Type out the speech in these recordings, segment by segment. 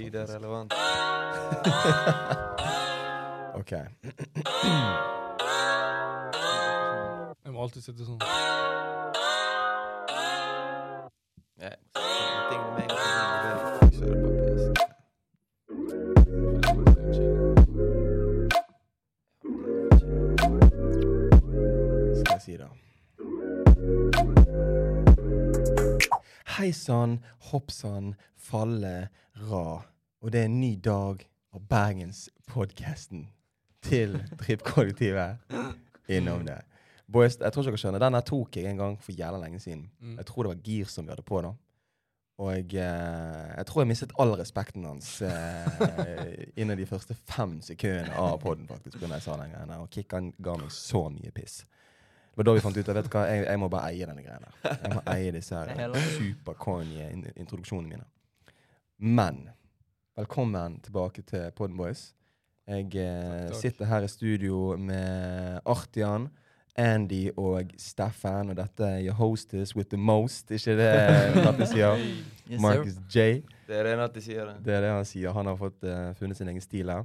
Tid er relevant. OK. Jeg må alltid sitte sånn. Hei sann, hopp sann, falle, ra. Og det er en ny dag av Bergenspodkasten til Trippkollektivet innom det. Boys, jeg tror ikke dere skjønner. Den her tok jeg en gang for jævla lenge siden. Mm. Jeg tror det var Gir som vi hadde på da. Og eh, jeg tror jeg mistet all respekten hans eh, innen de første fem sekundene av poden, faktisk. På jeg sa den. Og Kikkan ga meg så mye piss. Det var da vi fant ut at vet du hva, jeg, jeg må bare eie denne greia. Jeg må eie disse er her super-corny introduksjonene mine. Men velkommen tilbake til Podden Boys. Jeg eh, Takk, takk. sitter her i studio med Artian, Andy og Steffen, og dette er your hostess with the most, ikke det Natti sier? Yes. Marcus J. Det er det Natti sier det. Det er det han sier. Han har fått uh, funnet sin egen stil her.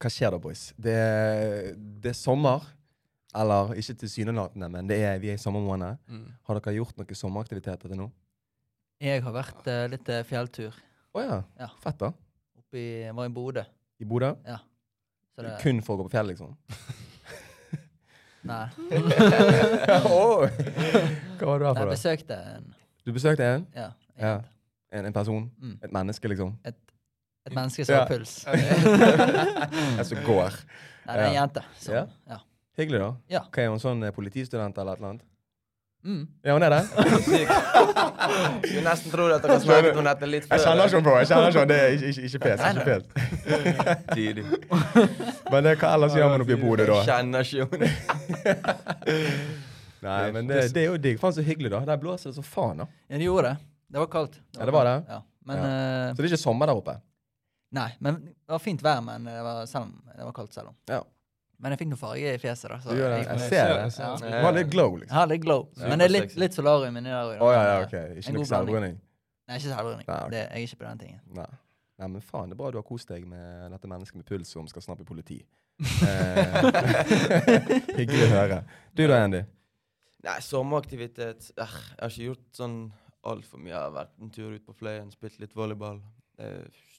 Hva skjer da, boys? Det, det er sommer. Eller ikke tilsynelatende, men det er, vi er i sommermåned. Mm. Har dere gjort noen sommeraktiviteter til nå? Jeg har vært uh, litt eh, fjelltur. Å ja. Ja. Fett, da. Oppe i, jeg var i Bodø. I Bodø? Så det, Kun for å gå på fjell, liksom? nei. Åh! Hva var du her for, da? Jeg besøkte en Du besøkte en? Ja. en Ja. En, en person? Mm. Et menneske, liksom? Et menneske som Ja. har puls. En som går? Nei, det er en jente. Så, Ja. Hyggelig, da. Ja. Hva er hun sånn eh, politistudent eller et eller annet? Mm. Ja, hun er det? Sykt. Skulle nesten tro at dere snakket om dette litt før. Jeg kjenner ikke henne på Jeg kjenner ikke henne. Det er ikke, ikke, ikke pes. Ikke pes. Tidlig. Men det, hva ellers gjør man oppe i Bodø, da? Jeg kjenner ikke henne. Nei, men det, det er jo digg. Faen så hyggelig, da. Der blåser det så faen, da. Ja, det gjorde det. Det var kaldt. Ja, det var det? Ja. Men, eh, Så det er ikke sommer der oppe? nei, men det var fint vær, men det var, selv om, det var kaldt selv om. Ja. Men jeg fikk noe farge i fjeset, da. Så Du gjør det. Jeg ser det. Jeg ser Ja. det. Du har litt glow, liksom. Ja, litt glow. Men det er litt, litt solarium inni der. Å ja, ja, ok. Ikke noe selvbrenning? Nei, ikke selvbrenning. Det- Jeg er ikke på den tingen. Nei. Nei, men faen, det er bra du har kost deg med dette mennesket med puls som skal snappe politi. Eh, hyggelig å høre. Du da, Andy? Nei, sommeraktivitet Jeg har ikke gjort sånn altfor mye. Jeg har vært en tur ut på Fløyen, spilt litt volleyball.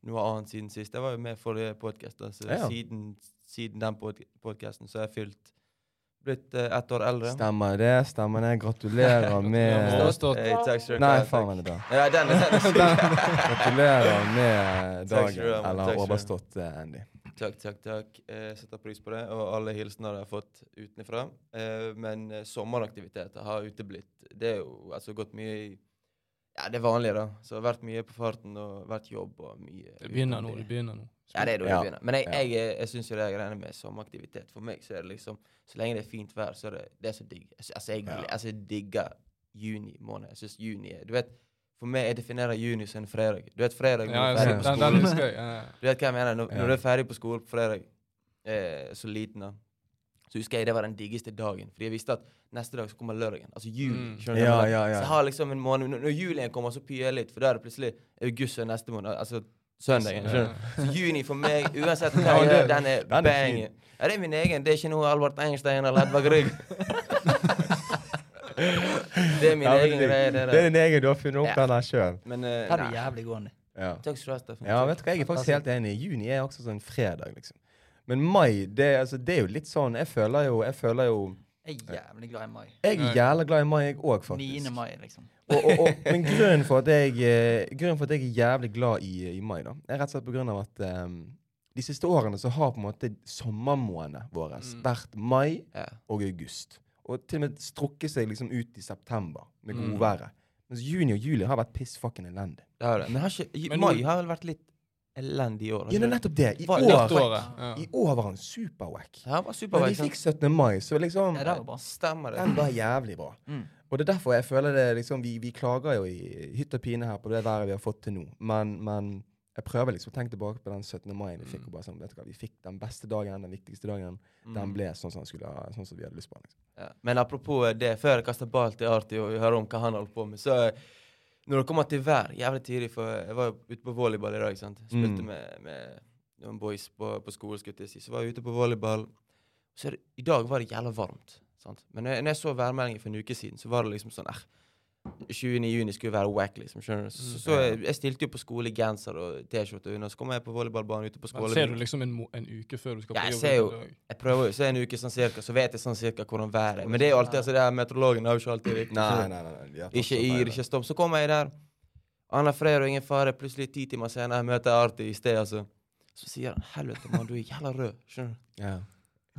Noe annet siden sist. Jeg var jo med forrige podkast. Så Ja. siden, siden den podkasten så har jeg fylt blitt uh, ett år eldre. Stemmer det, stemmer det. Gratulerer med Hey, takk skal du Nei, faen var det bra. Ja, den. Gratulerer med dagen, eller overstått, eh, Andy. Takk, takk, takk. Jeg setter pris på det. Og alle hilsener jeg har fått utenfra. Eh, men eh, sommeraktiviteter har uteblitt. Det er jo altså gått mye i Ja, det er vanlige, da. Så det har vært mye på farten og vært jobb og mye Det begynner nå. Det begynner nå. Ja, det er da ja. du begynner. Men jeg, Ja. jeg, jeg, jeg syns jo det er greiene med sommeraktivitet For meg så er det liksom Så lenge det er fint vær, så er det, det er så digg. Altså, altså, jeg, Ja. altså, jeg digger juni måned. Jeg syns juni er Du vet, for meg jeg definerer juni som en fredag. Du vet fredag når Ja, du er ferdig på den, den skolen. husker. Ja, ja. Du vet hva jeg mener? Når, Ja. når du er ferdig på skolen på fredag, eh, så liten da, så husker jeg det var den diggeste dagen. Fordi jeg visste at neste dag så kommer lørdagen. Altså juli. Mm. Ja, ja, ja. Så jeg har liksom en måned Når, når julien kommer, så pyer jeg litt, for da er det plutselig august og neste måned. Altså søndagen. skjønner du? Juni for meg, uansett hva jeg gjør, den er er bang. Ja, det er min egen. Det er ikke noe Albert Einstein eller Edvard Grieg. det er min Ja, egen greie, det Det er din egen, du har funnet opp Ja. den der sjøl. Men eh, er det nei. jævlig gående. Ja. Takk skal du ha, Steffen. ja, vet du hva, jeg er faktisk helt enig. Juni er også sånn fredag, liksom. Men mai, det, er- altså, det er jo litt sånn Jeg føler jo Jeg føler jo Jeg er jævlig glad i mai. Jeg er jævlig glad i mai, jeg òg, 9. mai, liksom. Og, og, og, men grunnen for, at jeg, eh, grunnen for at jeg er jævlig glad i, i mai, da, er rett og slett på grunn av at um, de siste årene så har på en måte sommermånedene våre Mm. vært mai Ja. og august. Og til og med strukket seg liksom ut i september med Mm. godværet. Mens juni og juli har vært piss fucking elendig. Det har det. Men har ikke, Men mai har vel vært litt elendig år? Ja, det er nettopp det. I Var år, Året. Ja. i år var han superwack. Ja, det var Men vi fikk 17. mai, så liksom Ja, det var bra. Stemmer det. Den var jævlig bra. Mm. Og det er derfor jeg føler det liksom Vi, vi klager jo i hytt og pine her på det været vi har fått til nå. Men, men jeg prøver liksom å tenke tilbake på den 17. mai vi fikk. Og bare sånn, vet du hva, Vi fikk den beste dagen, den viktigste dagen. Den Mm. ble sånn som, den skulle, sånn som vi hadde lyst på. Liksom. Ja. Men apropos det, før jeg kaster ball til Arti og vi hører om hva han holder på med, så Når det kommer til vær, jævlig tidlig, for jeg var ute på volleyball i dag. sant? Spilte Mm. med, med noen boys på, på skolen, skulle jeg si. Så var jeg ute på volleyball. Så det, I dag var det jævla varmt. sant? Men når jeg, når jeg så værmeldingen for en uke siden, så var det liksom sånn eh, 20. juni skulle være wack, liksom. skjønner du? Så, Mm. så jeg, jeg stilte jo på skole i genser og T-skjorte, under. så kommer jeg på volleyballbanen ute på skolen. ser du liksom en, en uke før du skal Ja, på jeg jobb? ser jo- Jeg prøver jo å se en uke sånn cirka, så vet jeg sånn cirka hvordan været er. Men det er jo alltid, altså, det her meteorologen har jo ikke alltid riktig. Nei, nei, nei. nei. Ikke yr, ikke stopp. Så kommer jeg der. Anna Freyr og ingen fare. Plutselig ti timer senere møter jeg Arti i sted, altså. Så sier han 'helvete, mann, du er jævla rød'. Skjønner du? Ja.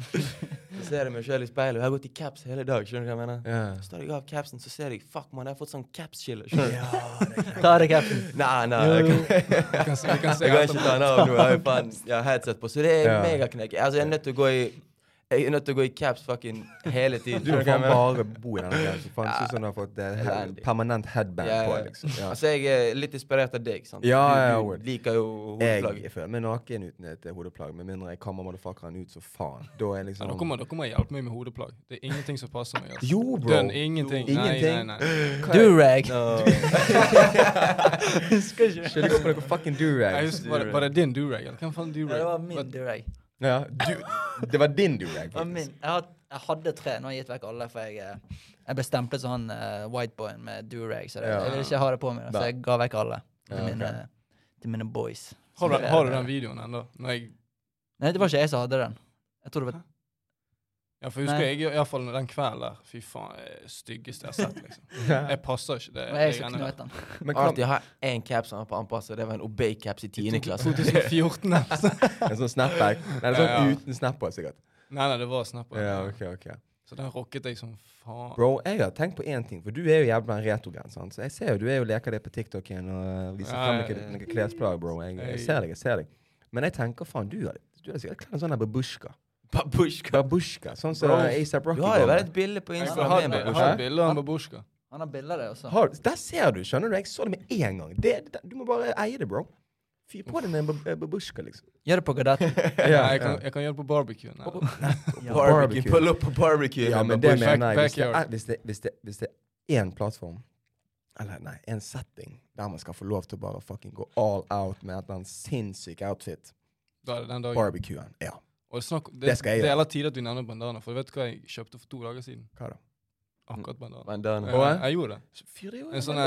Så ser jeg meg selv i speilet, og jeg har gått i caps hele dag. Skjønner du hva jeg mener? Yeah. Så tar jeg av capsen, så ser jeg 'fuck, man, jeg har fått sånn caps-skille'. Du? Ta det, capsen. Nei, nei. Jeg kan, jeg kan, jeg kan jeg kan ikke ta den av nå. Jeg har jo faen headset på. Så det er yeah. megaknekk. Altså, jeg er nødt til å gå i jeg er nødt til å gå i caps fucking hele tiden. Du du mener? bare bo i denne greia. Det føles som du har fått uh, he permanent headband Ja, på, liksom. Ja. Altså, jeg er litt inspirert av deg. sant? Ja, ja, du, du liker jo hodeplagg. Jeg føler meg naken uten et eh, hodeplagg, med mindre jeg kammer motherfuckeren ut så faen. Da er Ja, liksom kommer dere må hjelpe meg med hodeplagg. Det er ingenting som passer meg. Altså. Jo, bro. Den, ingenting. Ingenting. Nei, nei, nei. Durag. No. Husker ikke. Ikke på noe fucking durag. var, det, var det din durag? Hvem faen Ja, durag? det var min durag. Ja, du, det var din durag. faktisk. Jeg, jeg hadde tre. Nå har jeg gitt vekk alle, for jeg, eh, jeg ble stemplet som han uh, whiteboyen med durag, så det, Ja. jeg ville ikke ha det på meg. Så jeg ga vekk alle til, Ja, ok. mine, til mine boys. Har du, har du den videoen ennå? Jeg- Nei, det var ikke jeg som hadde den. Jeg tror det var Ja, for husker Nei. jeg, i hvert fall den kvelden der. Fy faen, det styggeste jeg har sett, liksom. Jeg passer ikke det. det jeg der. den. Men kan, Alltid ha én caps han har på anpasset. Det var en Obey-caps i 10. klasse. 2014. altså. en sånn snapback? Nei, det er sånn Ja, ja. uten snapper, sikkert. Nei, nei, det var snapper. Ja, ok, ok. Så den rocket jeg som faen. Bro, jeg har tenkt på én ting, for du er jo jævla en retrogren. sant? Så jeg ser jo du er jo leker det på TikTok igjen og viser Ja, frem ja, noen klesplagg, bro. Jeg, jeg ser deg, jeg ser deg. Men jeg tenker faen, du har du sikkert kledd en sånn babushka. Babushka. Babushka, sånn som ASAP Rocky Du har jo vært et bilde på Jeg Instagram har, med jeg babushka. har bilder av Babushka. Han har bilder av det også. Har, der ser du, skjønner du. Jeg så det med en gang. Det, det, du må bare eie det, bro. Fyr på den med en babushka, liksom. Gjør det på Gadetten. Ja, jeg, kan, jeg kan gjøre det på barbecue. Ja. Barbecue. Pull up på barbecue. Ja, men det mener jeg. Hvis det, er, hvis, det, hvis, det, hvis det er én plattform, eller nei, en setting, der man skal få lov til å bare fucking gå all out med et eller annet sinnssyk outfit, Da er det den dagen. barbecuen. Ja. Og det, snakk, det, Det skal jeg det er hele tiden tid at du nevner bandana, for du vet hva jeg kjøpte for to dager siden? Hva da? Akkurat bandana. Bandana. Jeg, jeg, gjorde det. Fyre, jo En sånn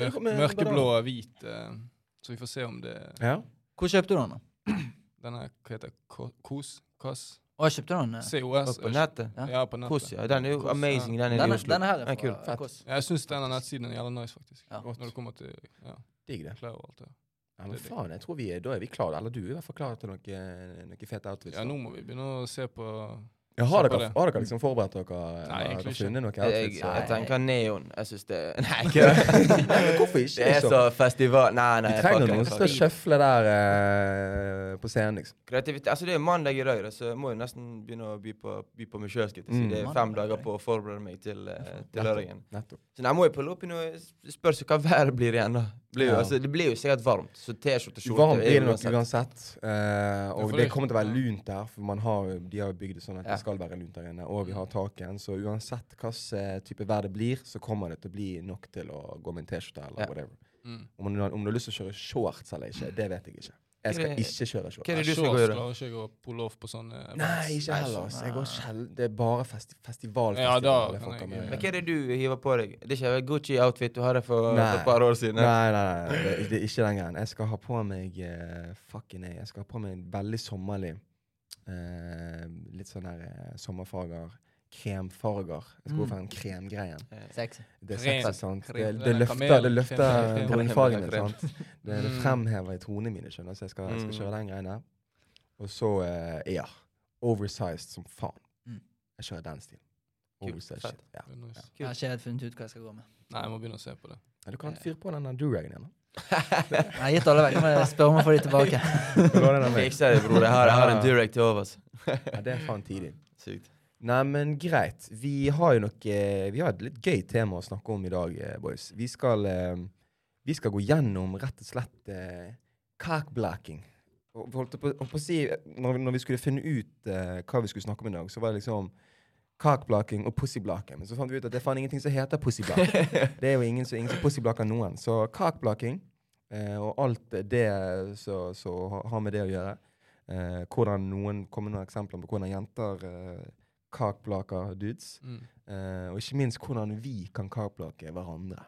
mørk, mørkeblå og hvit, uh, så vi får se om det Ja. Hvor kjøpte du den? da? Den er, hva heter Kos? Kass? Å, jeg kjøpte den? eh. COS? På nettet. Ja. Ja, på nettet. Kos, ja. Den er jo amazing, den er i Oslo. denne her Den er kul. fra. Ja, Jeg syns denne nettsiden er jævla nice, faktisk. Ja. Når det kommer til ja, Digg det. klær og alt det. Ja, men faen, jeg tror vi da er vi klare. Eller du er i hvert fall klar til noe, noe fete outfits. Ja, nå må vi begynne å se på Ja, har, dere, har dere liksom forberedt dere? Nei, har egentlig ikke. noe Jeg, outfits? jeg tenker neon. Jeg syns det Nei, Nei, ikke men hvorfor ikke? Det er liksom? så festival Nei, nei. Vi trenger noen som skal fucker. sjøfle der uh, på scenen, liksom. Kreativitet. Altså, det er mandag i dag, da, så jeg må jo nesten begynne å by på, by på meg sjøl. Si. Mm. Det er fem Mandag, dager på å forberede meg til, uh, til lørdagen. Så nei, må jeg pulle opp i noe spørs hva været blir igjen, da. Blir jo, Ja. altså, det blir jo sikkert varmt, så T-skjorte og skjorte Varmt blir det nok uansett. Uh, og det det- kommer til å være lunt der, for man har, de har bygd det sånn at Ja. Skal være lunt der inne. Og vi har tak igjen. så uansett hvilken type vær det blir, så kommer det til å bli nok til å gå med en T-skjorte eller Ja. whatever. mm. Om, du, om du har lyst til å kjøre shorts eller ikke, det vet jeg ikke. Jeg skal ikke kjøre shorts. hva er det du skal gjøre? klarer ikke jeg å pulle off på sånne. Nei, ikke heller. sånn. Jeg går sjeld... Det er bare festi festivalfestival. Ja, da jeg jeg- med. Men hva er det du hiver på deg? Det er ikke Gucci-outfit du hadde for, for et par år siden? Nei, nei, nei, nei. Det, det er ikke den greien. Jeg skal ha på meg uh, Fucking nei. Jeg skal ha på meg en veldig sommerlig eh, Litt sånn der eh, sommerfarger. Kremfarger. Jeg skal gå Mm. for den kremgreien. Det er sexy, sant. Det, det er løfter, det løfter brunfargene. Sant. Det, det fremhever i tonene mine, skjønner. Så jeg skal, jeg skal Mm. kjøre den greien der. Og så, eh, ja. Oversized som faen. Mm. Jeg kjører den stilen. Oversized. Ja. Nice. Jeg har ikke helt funnet ut hva jeg skal gå med. Nei, jeg må begynne å se på det. Ja, Du kan fyre på den duragen igjen. da. Jeg har gitt alle vekk. Spørre om å få de tilbake. Fikser det, bror. Jeg har, jeg har en Durek til overs. Ja, det er faen tidlig. Sykt. Nei, men greit. Vi har jo noe Vi har et litt gøy tema å snakke om i dag, eh, boys. Vi skal eh, Vi skal gå gjennom rett og slett eh, cockblacking. Og Holdt på, holdt på å si, når, når vi skulle finne ut eh, hva vi skulle snakke om i dag, så var det liksom Cockblocking og pussyblaking. Men så fant vi ut at det er faen ingenting som heter pussyblaking. det er jo ingen som, ingen som pussyblaker noen. Så cockblocking eh, og alt det som har med det å gjøre. Eh, hvordan noen kommer noen eksempler på hvordan jenter eh, cockblaker dudes. Mm. Eh, og ikke minst hvordan vi kan cockblocke hverandre.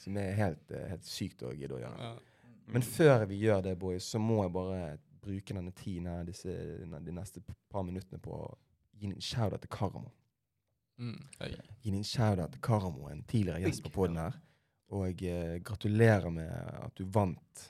Som er helt, eh, helt sykt å gidde å gjøre. Ja. Men før vi gjør det, boys, så må jeg bare bruke denne tiden her, disse, de neste par minuttene på å gi en shout-out til Karamo. Mm. Gi en shout-out til Karamo, en tidligere gjest på poden her. Og eh, gratulerer med at du vant.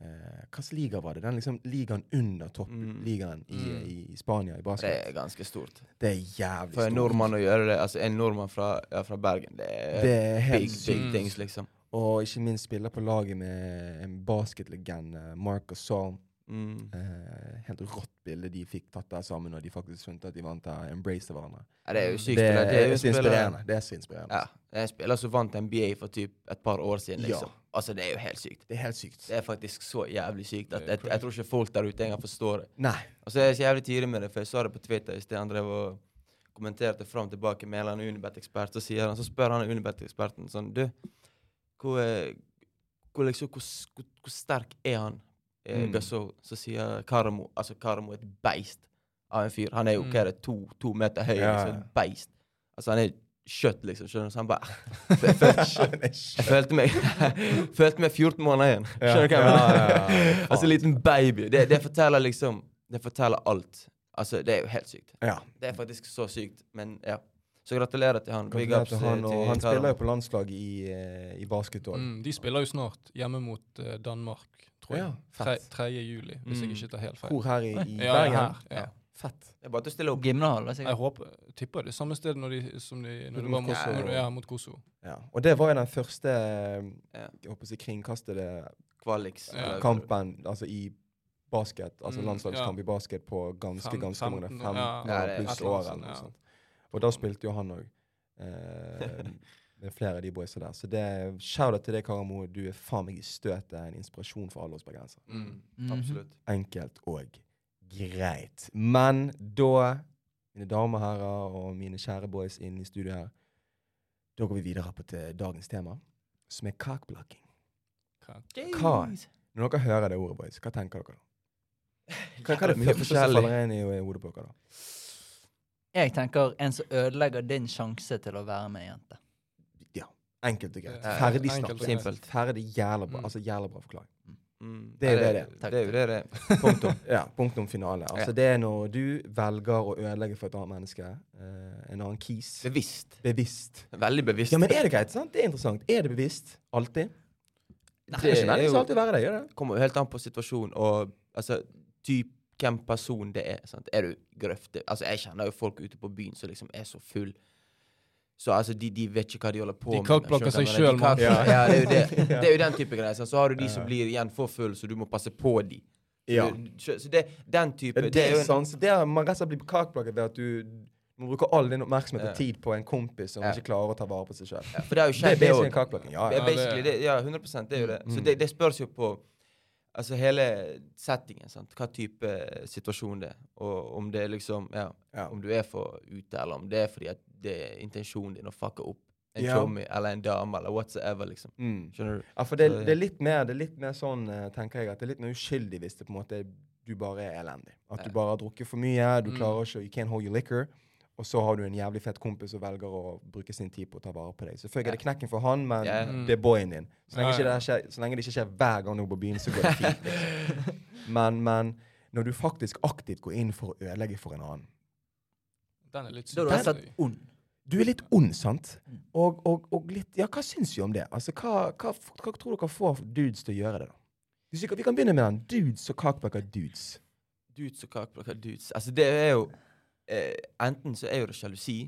Eh, Hvilken liga var det? Den liksom ligaen under toppligaen i, Mm. i, i Spania i basket. Det er ganske stort. Det er jævlig stort. For en nordmann å gjøre det, altså en nordmann fra, ja, fra Bergen, det er, Det er helt big, big Mm. things, liksom. Og ikke minst spiller på laget med en basketlegende, Marcus Saul. Mm. Eh, helt rått bilde de fikk tatt der sammen, og de faktisk skjønte at de vant der. Embraced hverandre. Ja, det er jo sykt. Det, det, er, jo så inspirerende. Det er så inspirerende. Ja, det er en spiller som vant NBA for typ et par år siden, Ja. liksom. Altså, det er jo helt sykt. Det er helt sykt. Det er faktisk så jævlig sykt at er jeg, jeg tror ikke folk der ute engang forstår det. Nei. Og så er jeg så jævlig tidlig med det, for jeg sa det på Twitter i sted. Han drev og kommenterte fram og tilbake med en eller annen Unibet-ekspert. Så, sier han, så spør han Unibet-eksperten sånn Du, hvor, eh, hvor, liksom, hvor, hvor, hvor sterk er han? Eh, Mm. Gasol. Så sier Karamo Altså, Karamo er et beist av en fyr. Han er jo Mm. hva er det, to, to meter høy. Ja, Liksom, et beist. Altså, han er kjøtt, liksom. Skjønner du? Så han bare jeg, følte, jeg følte meg Følte meg 14 måneder igjen. Skjønner du hva jeg mener? altså, en liten baby. Det, det forteller liksom Det forteller alt. Altså, det er jo helt sykt. Ja. Det er faktisk så sykt, men ja. Så gratulerer til han. Gratulerer til han, og han spiller jo på landslaget i, eh, i basket òg. Mm. De spiller jo snart hjemme mot eh, Danmark, tror jeg. Ja, Tre, 3. juli, hvis Mm. jeg ikke tar helt feil. Hvor her i, i Ja, Bergen? her. Ja. Fett. Det er bare til å stille opp. Gimnehall, da, Jeg håper, tipper det samme sted når de, som de, når Mot var mot, Kosovo. når, ja, mot Kosovo. Ja. Og det var jo den første eh, jeg håper å si, kringkastede kampen altså i basket, altså Mm, landslagskamp ja. i basket på ganske ganske mange 15 ja. Pluss år eller noe sånt. Og da spilte jo han òg. Eh, med flere av de boysa der. Så det shout-out til deg, Karamo. Du er faen meg i støtet en inspirasjon for alle oss bergensere. Mm, Mhm. absolutt. Enkelt og greit. Men da, mine damer og herrer og mine kjære boys inne i studio her, da går vi videre på til dagens tema, som er cockblocking. Hva? Når dere hører det ordet, boys, hva tenker dere da? Hva, hva er det første som faller inn i i hodet på dere da? Jeg tenker en som ødelegger din sjanse til å være med ei jente. Ja. Enkelt og greit. Ferdig snakket. Simpelt. Ferdig jævla bra. Mm. Altså jævla bra forklaring. Mm. Det er jo det det er. Det er jo det det er. Punktum. Ja, punktum finale. Altså Ja. Det er når du velger å ødelegge for et annet menneske, eh, en annen kis, Bevisst. bevisst. Veldig bevisst. Ja, men er det greit? sant? Det er interessant. Er det bevisst? Alltid? Nei, Det er ikke nødvendigvis jo- alltid være det, gjør det? kommer jo helt an på situasjonen og altså, typ hvem person det er. Sant? Er du grøfte Altså, jeg kjenner jo folk ute på byen som liksom er så full. Så altså, de, de vet ikke hva de holder på De med. De skjønner seg sjøl, mann. kak- Ja, det er jo det. Det er jo den type greier. Så har du de som blir igjen for full, så du må passe på de. Ja. så så det, den type det, det er jo er. Så det er, man rett og slett blir kakblogget ved at du man bruker all din oppmerksomhet Ja. og tid på en kompis som Ja. ikke klarer å ta vare på seg sjøl. ja, det er Det er basically en kakbloggen. Ja, ja. er det- Ja, 100 det er jo det. Så Mm. det, det spørs jo på Altså hele settingen. sant? Hva type eh, situasjon det er. Og om det er liksom Ja. ja. Om du er for ute, eller om det er fordi at det er intensjonen din å fucke opp en Ja. Tommy, eller en dame eller whatsoever, liksom. Mm. Skjønner du? Ja, for det, det, er litt mer, det er litt mer sånn, eh, tenker jeg, at det er litt mer uskyldig hvis det på en måte du bare er elendig. At du bare har drukket for mye, du Mm. klarer ikke, you can't hold your liquor, og så har du en jævlig fett kompis som velger å bruke sin tid på å ta vare på deg. Selvfølgelig er det knekken for han, men yeah. Mm. det er boyen din. Så lenge, Ja, ja. det skjer, så lenge det ikke skjer hver gang du er på byen, så går det fint. Liksom. Men, men når du faktisk aktivt går inn for å ødelegge for en annen, Den er litt Da er du rett og slett ond. du er litt ond, sant? Mm. Og, og, og litt, ja, hva syns vi om det? Altså, hva, hva, hva tror dere får dudes til å gjøre det, da? Hvis vi, kan, vi kan begynne med den. Dudes og kakbaker dudes. Dudes og kakeblokker dudes. Altså, det er jo eh, Enten så er jo det sjalusi,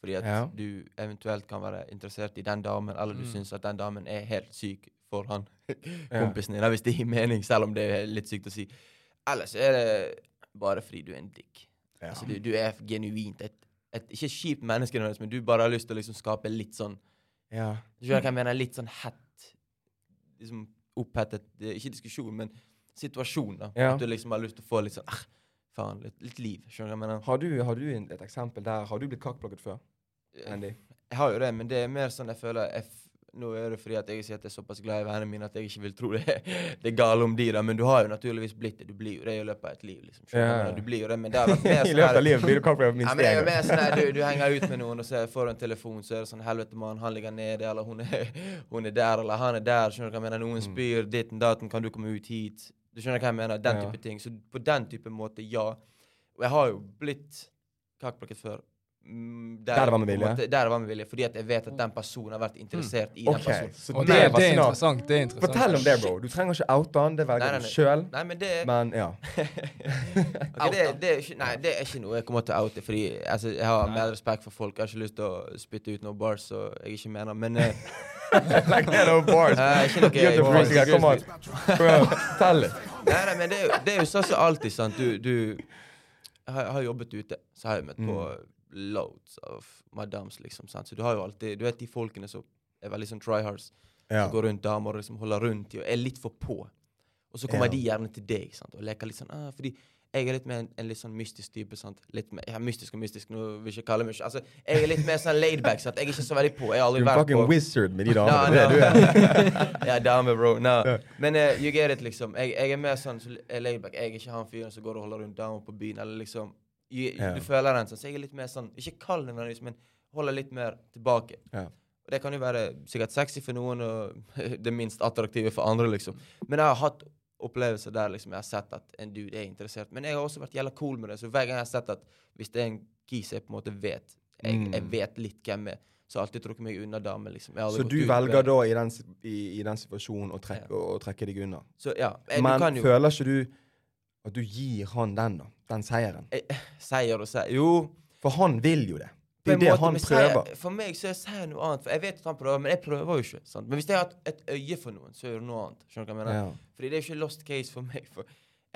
fordi at Ja. du eventuelt kan være interessert i den damen, eller du Mm. syns at den damen er helt syk for han kompisen din, hvis det gir mening, selv om det er litt sykt å si. Ellers er det bare fordi du er en dick. Ja. Altså, du, du er genuint et, et Ikke kjipt menneske, men du bare har lyst til å liksom skape litt sånn ja. Du skjønner hva jeg mener? Litt sånn hett liksom Opphettet Ikke diskusjon, men situasjon. da Ja. At du liksom har lyst til å få litt sånn ah, faen, litt, litt liv. Skjønner du hva jeg mener? Har du, har du en, et eksempel der? Har du blitt kakkblokket før? Andy? Jeg har jo det, men det er mer sånn jeg føler jeg Nå er det fordi at jeg sier at jeg er såpass glad i vennene mine at jeg ikke vil tro det, det er gale om de, da. Men du har jo naturligvis blitt det. Du blir jo det i løpet av et liv, liksom. Ja. Du blir jo det, men det har vært mer I sånn løpet av livet blir du kakkblokket Ja, minst én gang. sånn her, du, du henger ut med noen, og så får du en telefon, så er det sånn Helvete, mann, han ligger nede, eller hun er, hun er der, eller han er der. Skjønner du hva jeg mener? Noen Mm. spyr ditten datten, kan du komme ut hit? Du skjønner hva jeg mener? Den type ting. Så på den type måte, ja. Og jeg har jo blitt kakeplukket før. Mm, Der det var med vilje? måte- Der det var med vilje. Fordi at jeg vet at den personen har vært interessert i den personen. så det, det, er det er interessant. det er interessant. Fortell om det, bro. Du trenger ikke oute han, det velger du sjøl. Men det Men ja. okay, det, det, er ikke, nei, det er ikke noe jeg kommer til å oute. Fordi altså, jeg har med respekt for folk. Jeg har ikke lyst til å spytte ut noen bars så jeg ikke mener. Men eh, Legg ned noen bars. ikke noe bars. Kom an. Tell litt. Nei, nei, men det er jo, det er jo sånn som alltid, sant. Du, du jeg har, jeg har jobbet ute, så har jeg møtt på loads of madams, liksom. sant? Så du har jo alltid Du vet de folkene som er veldig sånn tryhards. Ja. Som går rundt damer og liksom holder rundt de og er litt for på. Og så kommer Ja. de gjerne til deg sant? og leker litt sånn ah, Fordi jeg er litt mer en, en litt sånn mystisk type. sant? Litt mer, ja, Mystisk og mystisk, nå vil jeg ikke kalle meg Altså, Jeg er litt mer sånn laidback. sant? Jeg er ikke så veldig på. Jeg har Du vært er en er fucking wizard med de damene. No, du no. ja, dame, bro. No. Men uh, you get it, liksom. Jeg, jeg er mer sånn så laidback. Jeg er ikke han fyren som går og holder rundt damer på byen. Eller liksom Ja. Du føler den sånn. Så jeg er litt mer sånn Ikke kald nødvendigvis, men holder litt mer tilbake. Ja. Og det kan jo være sikkert sexy for noen, og det minst attraktive for andre, liksom. Men jeg har hatt opplevelser der liksom jeg har sett at en dude er interessert. Men jeg har også vært jævla cool med det. Så hver gang jeg har sett at hvis det er en kis jeg på en måte vet jeg, Mm. jeg vet litt hvem jeg er, så har jeg alltid trukket meg unna damer, liksom. Jeg Så du velger da i den, i, i den situasjonen å trekke, å, å trekke deg unna. Så ja, du Men jo føler ikke du at du gir han den, da? Den seieren? Seier og seier Jo, For han vil jo det. Det er det måte, han prøver. seier-. For meg så er seier noe annet. For jeg vet at han prøver, men jeg prøver jo ikke. sant? Men hvis jeg har hatt et øye for noen, så er det noe annet. Skjønner du hva jeg mener? Ja. Fordi det er ikke lost case for meg. For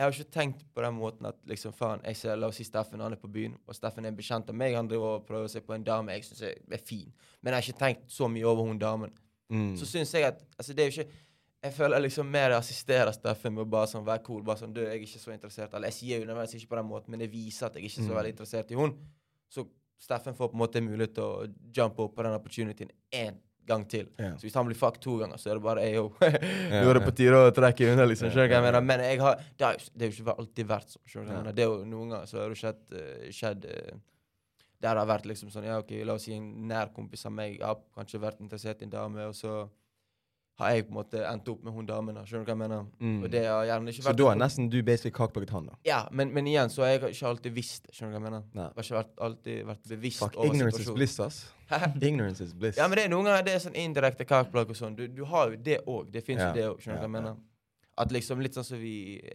jeg har ikke tenkt på den måten at liksom, faen, jeg ser, la oss si Steffen, han er på byen, og Steffen er en bekjent av meg, han driver og prøver seg på en dame jeg syns er, er fin. Men jeg har ikke tenkt så mye over hun damen. Mm. Så syns jeg at altså, det er jo ikke Jeg føler liksom mer jeg assisterer Steffen med å bare sånn være cool. Bare sånn, du, jeg er ikke så interessert Eller jeg sier jo nødvendigvis ikke på den måten, men jeg viser at jeg ikke er så Mm. veldig interessert i hun. Så Steffen får på en måte mulighet til å jumpe opp på den opportunityen én gang til. Yeah. Så hvis han blir fucked to ganger, så er det bare. Ja, Nå er det på tide å trekke unna, liksom. Skjønner jeg mener? Men jeg har, det, har, det er jo ikke alltid vært sånn. Skjønner? Det er jo Noen ganger så har det skjedd, uh, skjedd uh, der det har vært liksom sånn Ja, OK, la oss si en nær kompis av meg har kanskje vært interessert i en dame, og så har jeg på en måte endt opp med hun damen. da. Skjønner du hva jeg mener? Mm. Og det har gjerne ikke Så da er nesten du basically kakeblokket han, da? Ja, men, men igjen så har jeg ikke alltid visst. Skjønner du hva jeg mener? Nei. Jeg har ikke vært, alltid vært bevisst Fuck, over ignorance is bliss, ass. Ignorance is bliss. Ja, men det er noen ganger det er sånn indirekte kakeplagg og sånn. Du, du har jo det òg. Det fins Ja, jo det òg. Skjønner du ja, hva jeg mener? At liksom litt sånn som vi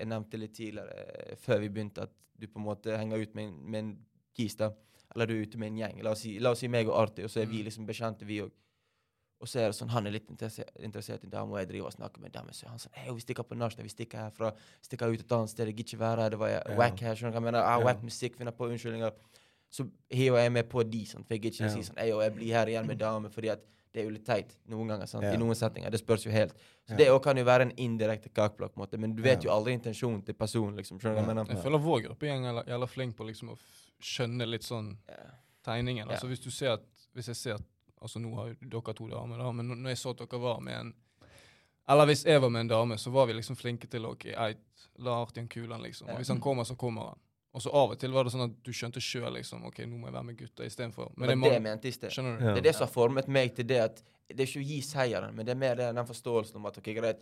nevnte litt tidligere, eh, før vi begynte, at du på en måte henger ut med en, med en kis, da. Eller du er ute med en gjeng. La oss si, la oss si meg og Arti, og så er vi liksom bekjente, vi òg. Og så er det sånn, han er litt interessert, i en og jeg driver og snakker med en. Så han sånn Hei, vi stikker på nach, vi stikker herfra. Stikker ut et annet sted. Jeg gidder ikke være her. Det var Ja. wack her. Skjønner du hva jeg mener? Ah, Ja. Wack musikk, finner på unnskyldninger. Så hiver jeg med på de, sånn, for jeg gidder ikke Ja. si sånn Hei, og jeg blir her igjen med dame, fordi at det er jo litt teit noen ganger. sant? Ja. I noen settinger. Det spørs jo helt. Så Ja. det kan jo være en indirekte kakeblokk, måte. Men du vet Ja. jo aldri intensjonen til personen, liksom. Skjønner du hva jeg mener? Jeg føler vår gruppegjeng er jævla flink på liksom å skjønne litt sånn Ja. tegningen. Ja. Altså hvis du ser at Hvis jeg ser at Altså nå har jo dere to damer, da, men når jeg så at dere var med en Eller hvis jeg var med en dame, så var vi liksom flinke til OK, eit, la Artian kulen, liksom. Og hvis han kommer, så kommer han. Og så av og til var det sånn at du skjønte sjøl liksom OK, nå må jeg være med gutta istedenfor. Men Men det det jeg mente i sted. Skjønner du? Ja. Det er det som har formet meg til det at Det er ikke å gi seieren, men det er mer det, den forståelsen om at ok, greit,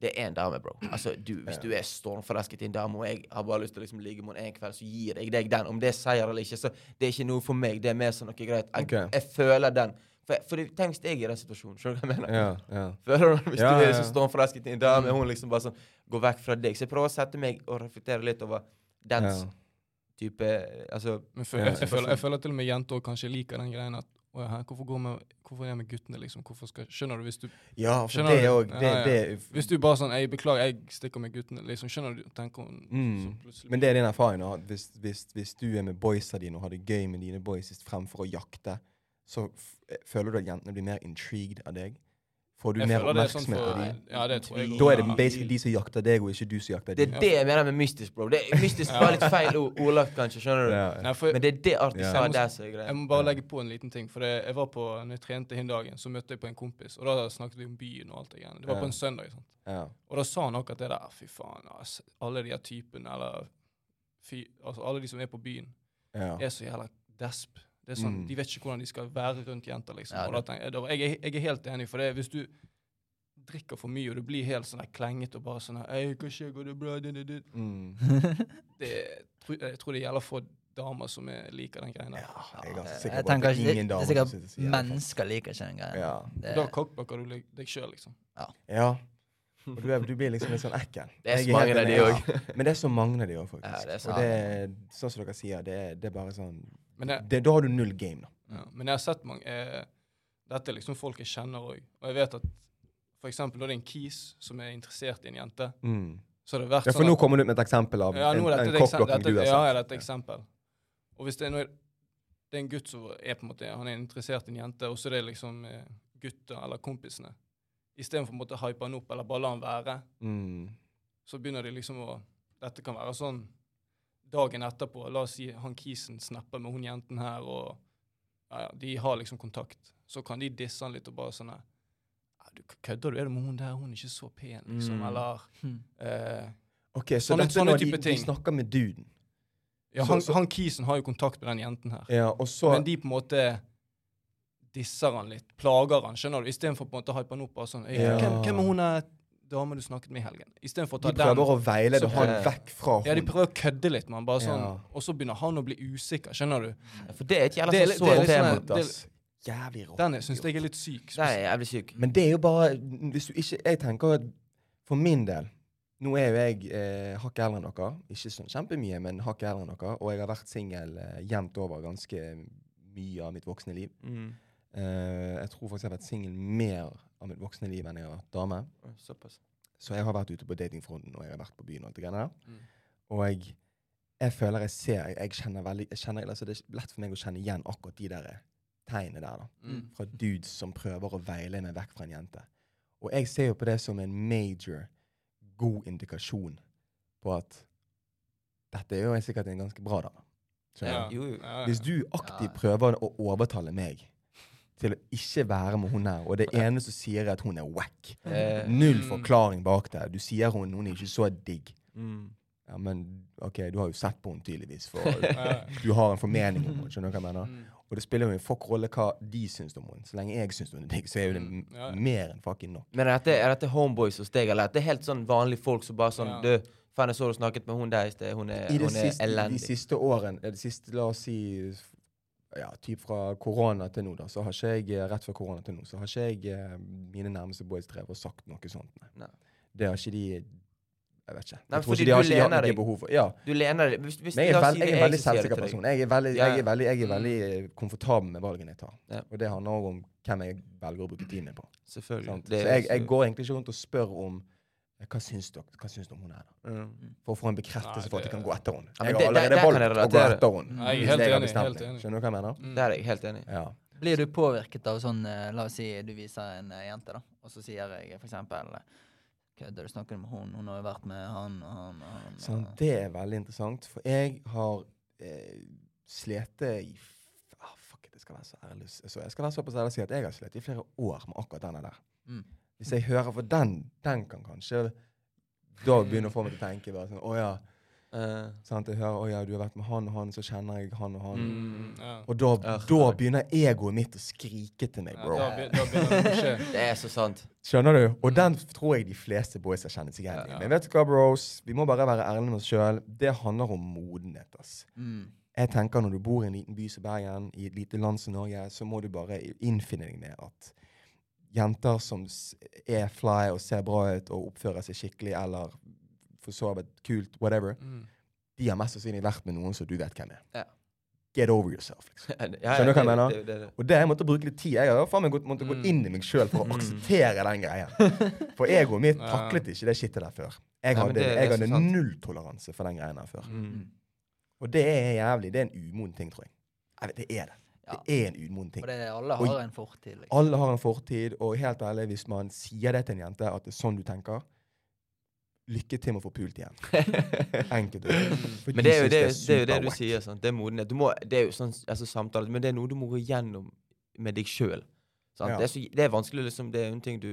det er en dame, bro. Altså, du, Hvis Ja. du er stormforelsket i en dame, og jeg har bare lyst til å liksom ligge med henne en kveld, så gir jeg deg den. Om det er seier eller ikke, så det er ikke noe for meg. Det er mer sånn ok, greit, jeg, okay. jeg føler den. For, for det- tenk hvis jeg er i den situasjonen. Skjønner du hva jeg mener? Ja, ja. Føler du Hvis Ja, du er ja. så stormforelsket i en dame, hun liksom bare sånn går vekk fra deg. Så jeg prøver å sette meg og reflektere litt over den Ja. type Altså Men føl, Ja, jeg, jeg, føler, jeg føler til og med jenter kanskje liker den greien at «Å, hæ, hvorfor, går med, hvorfor er jeg med guttene, liksom? Hvorfor skal, skjønner du? Hvis du Ja, for det du? òg. Det, Ja, ja. det, Hvis du bare sånn Jeg beklager, jeg stikker med guttene. liksom, Skjønner du? tenker hun Mm. så plutselig- Men det er din erfaring. Hvis, hvis, hvis du er med boysa dine og har det gøy med dine boys fremfor å jakte, så f eh, føler du at jentene blir mer intrigued av deg? Får du Jeg mer oppmerksomhet er sånn oppmerksomhet av dem? Ja, det tror jeg Da er det basically de som jakter deg, og ikke du som jakter Det er det jeg mener med mystisk, bro. Det er mystisk Ja. var litt feil ordlagt, kanskje. Skjønner du? Ja. Nei, for Men det er det Arti Ja. sa der som er Jeg må bare legge på en liten ting. For det, jeg var på, når jeg trente den dagen, så møtte jeg på en kompis. Og da snakket vi om byen og alt det greiene. Det var Ja. på en søndag. sant? Ja. Og da sa han akkurat det der. Fy faen, ass. Alle de her typene, eller fy, altså alle de som er på byen, Ja. er så jævla desp. Det er sånn, Mm. De vet ikke hvordan de skal være rundt jenter. liksom. Ja, og da tenker jeg, jeg, jeg er helt enig, for det, hvis du drikker for mye, og du blir helt sånn klengete og bare sånn «Ei, hva skjer, går det bra? Det, det, det. Mm. Det, tror- jeg tror det gjelder for damer som er, liker den greia. ja. Jeg er Jeg sikker på tenker at det er ingen det er damer sikkert som sitter sier. Mennesker liker ikke den greia. Ja. Det- Da kokkbakker du deg- sjøl, liksom. ja. Og du, er, du blir liksom litt sånn ekkel. Det er så mange av de òg. Men det er så mange av de òg, faktisk. Ja, det er og det sånn som dere sier, det det er bare sånn jeg, det, Da har du null game, da. ja, men jeg har sett mange eh, Dette er liksom folk jeg kjenner òg. Og jeg vet at for eksempel når det er en kis som er interessert i en jente, Mm. så har det vært Ja, for sånn nå kommer du med et eksempel av Ja, en, en dette- du har sett. ja, dette er et eksempel. Og hvis det er, noe, det er en gutt som er på en måte, han er interessert i en jente, og så er det liksom eh, gutta eller kompisene. Istedenfor å hype han opp eller bare la han være, Mm. så begynner de liksom å Dette kan være sånn dagen etterpå. La oss si han kisen snapper med hun jenten her, og ja, ja, de har liksom kontakt. Så kan de disse han litt og bare sånn her, «Ja, du, Kødder du? Er det med hun der? Hun er ikke så pen, liksom. Mm. Eller Hmm. eh, OK, så Sånne- dette er sånne når de, de snakker med duden. Ja, han, så- han kisen har jo kontakt med den jenten her. Ja, og så Men de på en måte disser han litt, plager han, skjønner du? Istedenfor å hype han opp. bare sånn, Ja. hvem, hvem er hun der dame du snakket med i helgen? Istedenfor å ta De den. prøver å veilede så- han vekk fra henne. Ja, de prøver å kødde litt med han, bare sånn, Ja. og så begynner han å bli usikker, skjønner du? For det er et jævla Det sånn sårt tema. ass. Jævlig rått. Den syns jeg er litt syk. Det er jævlig syk. Men det er jo bare Hvis du ikke Jeg tenker at for min del Nå er jo jeg eh, hakket eldre enn dere. Ikke sånn kjempemye, men hakket eldre enn dere. Og jeg har vært singel eh, jevnt over ganske mye av mitt voksne liv. Mm. Eh, jeg tror faktisk jeg har vært singel mer av mitt voksne liv enn jeg har vært dame. Såpass. Så jeg har vært ute på datingfronten, og jeg har vært på byen og alt det greiene der. Mm. Og jeg, jeg føler jeg ser Jeg, jeg kjenner veldig jeg kjenner, altså Det er lett for meg å kjenne igjen akkurat de der tegnene der. da. Mm. Fra dudes som prøver å veile meg vekk fra en jente. Og jeg ser jo på det som en major god indikasjon på at dette er jo sikkert en ganske bra dame. Ja. Hvis du aktivt prøver å overtale meg til å ikke være med hun her, og det eneste som sier er at hun er wack Eh, Null Mm. forklaring bak det. Du sier hun, hun er ikke så digg. mm. Ja, men OK, du har jo sett på henne tydeligvis, for du har en formening om henne. Skjønner du hva jeg mener? Mm. Og det spiller jo en fuck rolle hva de syns om henne. Så lenge jeg syns hun er digg, så er jo det ja, ja. mer enn fucking nok. Men er dette, er dette homeboys hos deg, eller er det helt sånn vanlige folk som bare sånn Ja. Du, faen, jeg så du snakket med hun der i sted. Hun er, I det hun er siste, de siste årene, det siste, la oss si ja, typ fra korona til nå, da, så har ikke jeg eh, rett før korona til nå, så har ikke jeg eh, mine nærmeste boys drevet og sagt noe sånt. Nei. Nei. Det har ikke de Jeg vet ikke. Nei, Jeg tror ikke de har ikke de har noe behov for Ja. Du lener deg hvis, hvis jeg er, veld, jeg er en veldig selvsikker person. Jeg er veldig, jeg er veldig, jeg er veldig komfortabel med valgene jeg tar. Ja. Og det handler også om hvem jeg velger å bruke tid med på. Selvfølgelig. Det Så jeg, jeg går egentlig ikke rundt og spør om hva syns du, hva syns du om hun her, da? Mm. For å få en bekreftelse for at jeg kan gå etter henne. Ja, jeg har allerede valgt å gå etter henne. Jeg er helt enig, helt enig. Skjønner du hva jeg mener? Mm. Det er jeg helt enig i. Ja. Blir du påvirket av sånn eh, La oss si du viser en eh, jente, da, og så sier jeg for eksempel Kødder du snakker med hun? Hun har jo vært med han og han og han. Sånn, det er veldig interessant, for jeg har eh, slitt i ah, Fuck it, jeg skal være så ærlig så Jeg skal være såpass ærlig og si at jeg har slitt i flere år med akkurat denne der. Mm. Hvis jeg hører For den, den kan kanskje da begynne å få meg til å tenke bare sånn Å ja. Eh, Sant? Jeg hører å ja, du har vært med han og han, så kjenner jeg han og han. mm. Ja. Og da, Ja. da begynner egoet mitt å skrike til meg, Ja, bro. da, da det er så sant. Skjønner du? Og den tror jeg de fleste boys har kjent seg igjen i. Men vet du hva, bros? Vi må bare være ærlige med oss sjøl. Det handler om modenhet. ass. Mm. Jeg tenker Når du bor i en liten by som Bergen, i et lite land som Norge, så må du bare innfinne deg med at jenter som er fly og ser bra ut og oppfører seg skikkelig eller for så vidt kult, whatever, Mm. de har mest sannsynlig vært med noen som du vet hvem er. Ja. Get over yourself. liksom. Ja, ja, Skjønner du hva jeg mener? det- det- det- Og det jeg måttet bruke litt tid. Jeg har faen meg gått- mm. gå inn i meg sjøl for å akseptere den greia. For egoet mitt taklet ikke det shitet der før. Jeg hadde, jeg hadde nulltoleranse for den greia der før. Mm. Og det er jævlig. Det er en umoden ting, tror jeg. jeg vet, det er det. Ja. Det er en umoden ting. Det, alle har har en fortid. Liksom. Alle har en fortid, og helt ærlig, hvis man sier det til en jente, at det er sånn du tenker Lykke til med å få pult igjen. Enkelt. og greit. Men det er jo det, det, er jo det du sier. Sant? Det er modenhet. Du må, det er jo sånn altså, samtale, men det er noe du må gå gjennom med deg sjøl. Ja. Det, det er vanskelig, liksom. Det er en ting du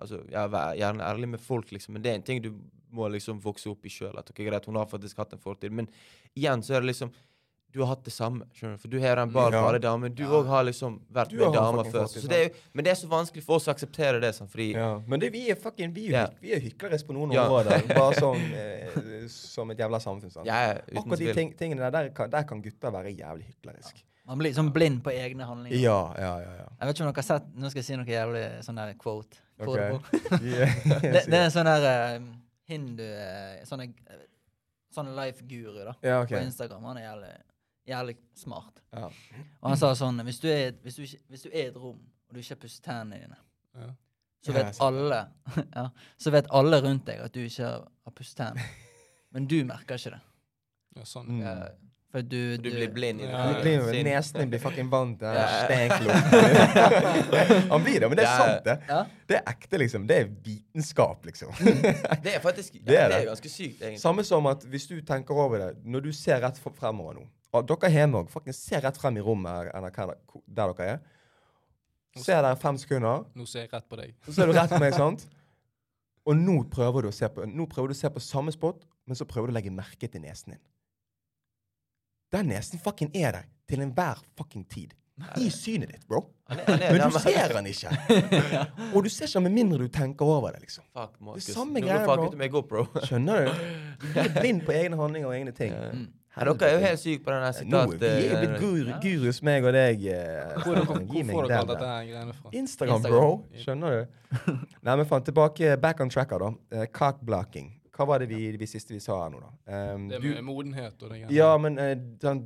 altså, ja, Vær gjerne ærlig med folk, liksom, men det er en ting du må liksom vokse opp i sjøl. Okay, ok, greit, hun har faktisk hatt en fortid, men igjen så er det liksom du har hatt det samme. skjønner du? For du har en bar for Ja. alle damer. Du Ja. har liksom vært Du med damer før. Så det er men det er så vanskelig for oss å akseptere det. Sånn, Fordi Ja, men det, vi er fucking Vi Ja. vi er hyklere på noen Ja. områder. Bare som, eh, som et jævla samfunn. Sant? uten Akkurat de ting, tingene der, der kan, der kan gutter være jævlig hykleriske. Man blir sånn blind på egne handlinger. Ja, ja, ja. ja. Jeg vet ikke om dere har sett Nå skal jeg si noe jævlig sånn der quote. Ok. Quotable. Yeah. det, det er en sånn der uh, hindu uh, Sånn life-guru da ja, på Instagram. Han er jævlig, jævlig smart. Ja. Og han sa sånn hvis du, er, hvis, du, ikke- hvis du er i et rom, og du ikke pusser tennene dine, Ja. så vet alle ja, Så vet alle rundt deg at du ikke har pusset tennene. Men du merker ikke det. Ja, sånn. Mm. Ja, For du, du blir blind i det. Ja, blir Nesen din blir fucking vant til steinklumpen. Han blir det, men det er Ja. sant, det. Ja. Det er ekte, liksom. Det er vitenskap, liksom. Det er faktisk Det det er, det det. er ganske sykt, egentlig. Samme som at hvis du tenker over det, når du ser rett fremover nå og Dere hjemme òg, faktisk se rett frem i rommet eller der dere er. Se der fem sekunder, Nå ser jeg rett på deg. så ser du rett på meg, sant? Og nå prøver du å se på Nå prøver du å se på samme spot, men så prøver du å legge merke til nesen din. Den nesen fucking er der til enhver fucking tid. I synet ditt, bro. Han er, han er, Men du ser den ikke. Og du ser ikke med mindre du tenker over det, liksom. Fuck, Markus. Det er samme greia, bro. Skjønner du? Du blir blind på egne handlinger og egne ting. Ja. Mm. Ja, dere er jo helt syke på den der Nå, sitat... vi er jo eh, blitt gur gurus, meg og deg. eh, Hvor, hvor, hvor får dere alt dette greiene fra? Instagram, bro. Skjønner du? Nei, men faen, tilbake back on tracker, da. Cockblocking. Hva var det vi, vi siste vi sa her nå, da? Um, Det du, med modenhet og det greiene. ja, men uh, den,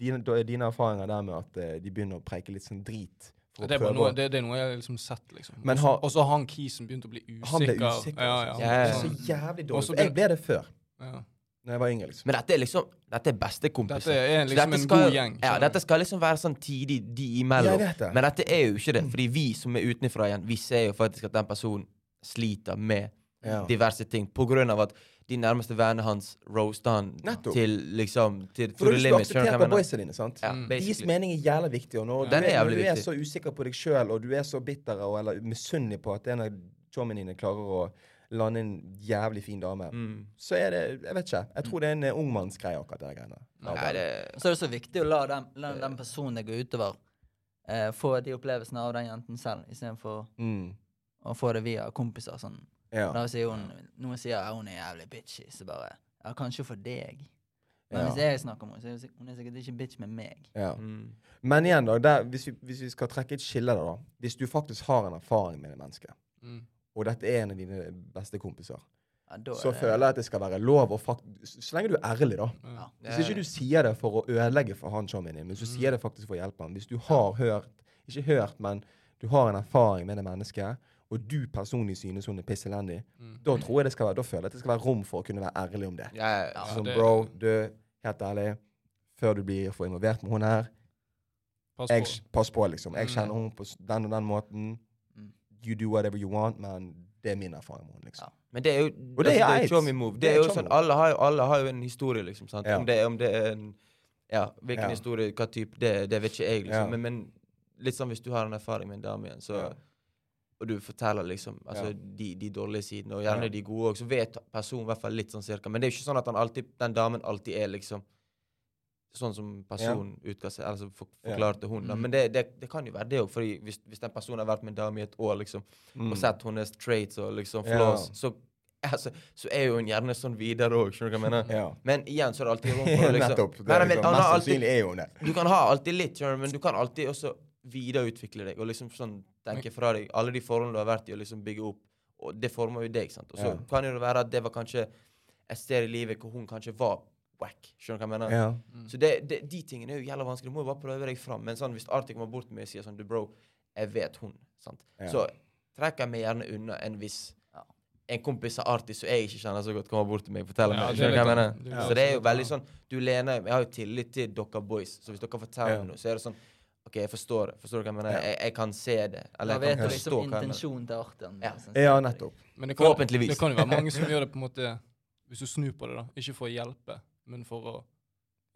dine, dine erfaringer der med at uh, de begynner å preike litt sånn drit. For Det er, å prøve noe, det, det er noe jeg har liksom sett, liksom. Også- har- Og så har han kisen begynt å bli usikker. Han ble usikker. Ja, ja. Sånn. så jævlig dårlig. Jeg ble det før, Ja. Når jeg var yngre, liksom. Men dette er liksom Dette er bestekompiser. Dette er liksom dette en god gjeng. Ja, dette skal liksom være sånn tidig de imellom. Jeg vet det. Men dette er jo ikke det. Fordi vi som er utenfra igjen, vi ser jo faktisk at den personen sliter med Ja. diverse ting. På grunn av at de nærmeste vennene hans roaster han Nettopp. til liksom til, For du skal akseptere på boysa dine, sant? Ja, Mm. Deres mening er jævlig viktig. Og når, Ja. du, er, når du er så usikker på deg sjøl, og du er så bitter og, eller misunnelig på at en av chommene dine klarer å lande en jævlig fin dame, Mm. så er det Jeg vet ikke. Jeg tror det er en eh, ungmannsgreie, akkurat det greiene. Så er det så viktig å la den, la den personen det går utover, eh, få de opplevelsene av den jenten selv, istedenfor Mm. å få det via kompiser. Sånn. Ja. Da sier hun Noen sier at hun er jævlig bitchy, så bare Ja, kanskje for deg. Men Ja. hvis jeg snakker om henne, så er hun sik- hun er sikkert ikke bitch med meg. ja. mm. Men igjen, da, der, hvis, vi, hvis vi skal trekke et skille der, da. Hvis du faktisk har en erfaring med det menneske, Mm. Og dette er en av dine beste kompiser, Ja, da så er det- føler jeg at det skal være lov å faktisk Så lenge du er ærlig, da. Ja. Hvis ikke du sier det for å ødelegge for han chommien din, men du sier det faktisk for å hjelpe han Hvis du har hørt Ikke hørt, men du har en erfaring med det mennesket, og du personlig synes hun er piss elendig, Mm. da tror jeg det skal være Da føler jeg at det skal være rom for å kunne være ærlig om det. Ja, Ja, Sånn, det- bro, du, helt ærlig, før du blir for involvert med hun her, Pass jeg, på. pass på, liksom. Jeg Mm. kjenner hun på den og den måten. You do whatever you want, men det er min erfaring liksom. Ja. Men det er jo Og det er altså, eit. show me move. Det Det er er jo sånn, alle har, alle har jo en historie, liksom. sant? Ja. Om, det, om det er en Ja, hvilken Ja. historie, hva type, det, det vet ikke jeg, liksom. Men, men litt sånn hvis du har en erfaring med en dame igjen, så. Og du forteller liksom altså, de, de dårlige sidene, og gjerne de gode òg, så vet personen i hvert fall litt sånn cirka. Men det er jo ikke sånn at han alltid, den damen alltid er liksom sånn som personen utga seg, altså for, Ja. forklarte hun. da. Mm. Men det, det, det kan jo være det òg, for hvis, hvis den personen har vært med en dame i et år, liksom, Mm. og sett hennes traits og liksom Ja. flaws, så, altså, så er jo hun gjerne sånn videre òg, skjønner du hva jeg mener? Ja. Men igjen så er det alltid rom for liksom Nettopp. Det er liksom, mest sannsynlig er hun det. Du kan ha alltid litt, skjønner du, men du kan alltid også videreutvikle deg og liksom sånn tenke fra deg alle de forholdene du har vært i, og liksom bygge opp. Og det former jo deg, sant. Og så Ja. kan jo det være at det var kanskje et sted i livet hvor hun kanskje var wack. Skjønner du hva jeg mener? Ja. Mm. Så det, det, de tingene er jo jævla vanskelig. Du må jo bare prøve deg fram. Men sånn, hvis Arctic kommer bort til meg og sier sånn Du, bro, jeg vet hun. Sant? Ja. Så trekker jeg meg gjerne unna enn hvis en kompis av Arctic som jeg ikke kjenner så godt, kommer bort til meg og forteller Ja, meg. er Skjønner du hva jeg mener? Det Så det er jo veldig sånn Du lener Jeg har jo tillit til dere boys, så hvis dere forteller Ja. meg noe, så er det sånn OK, jeg forstår det. Forstår du hva jeg mener? Jeg, jeg kan se det. Eller jeg vet kan du forstå liksom hva jeg mener. intensjonen til Artian. Ja. liksom. Ja, nettopp. Men det kan, Forhåpentligvis. det kan jo være mange som gjør det på en måte Hvis du snur på det, da. Ikke for å hjelpe, men for å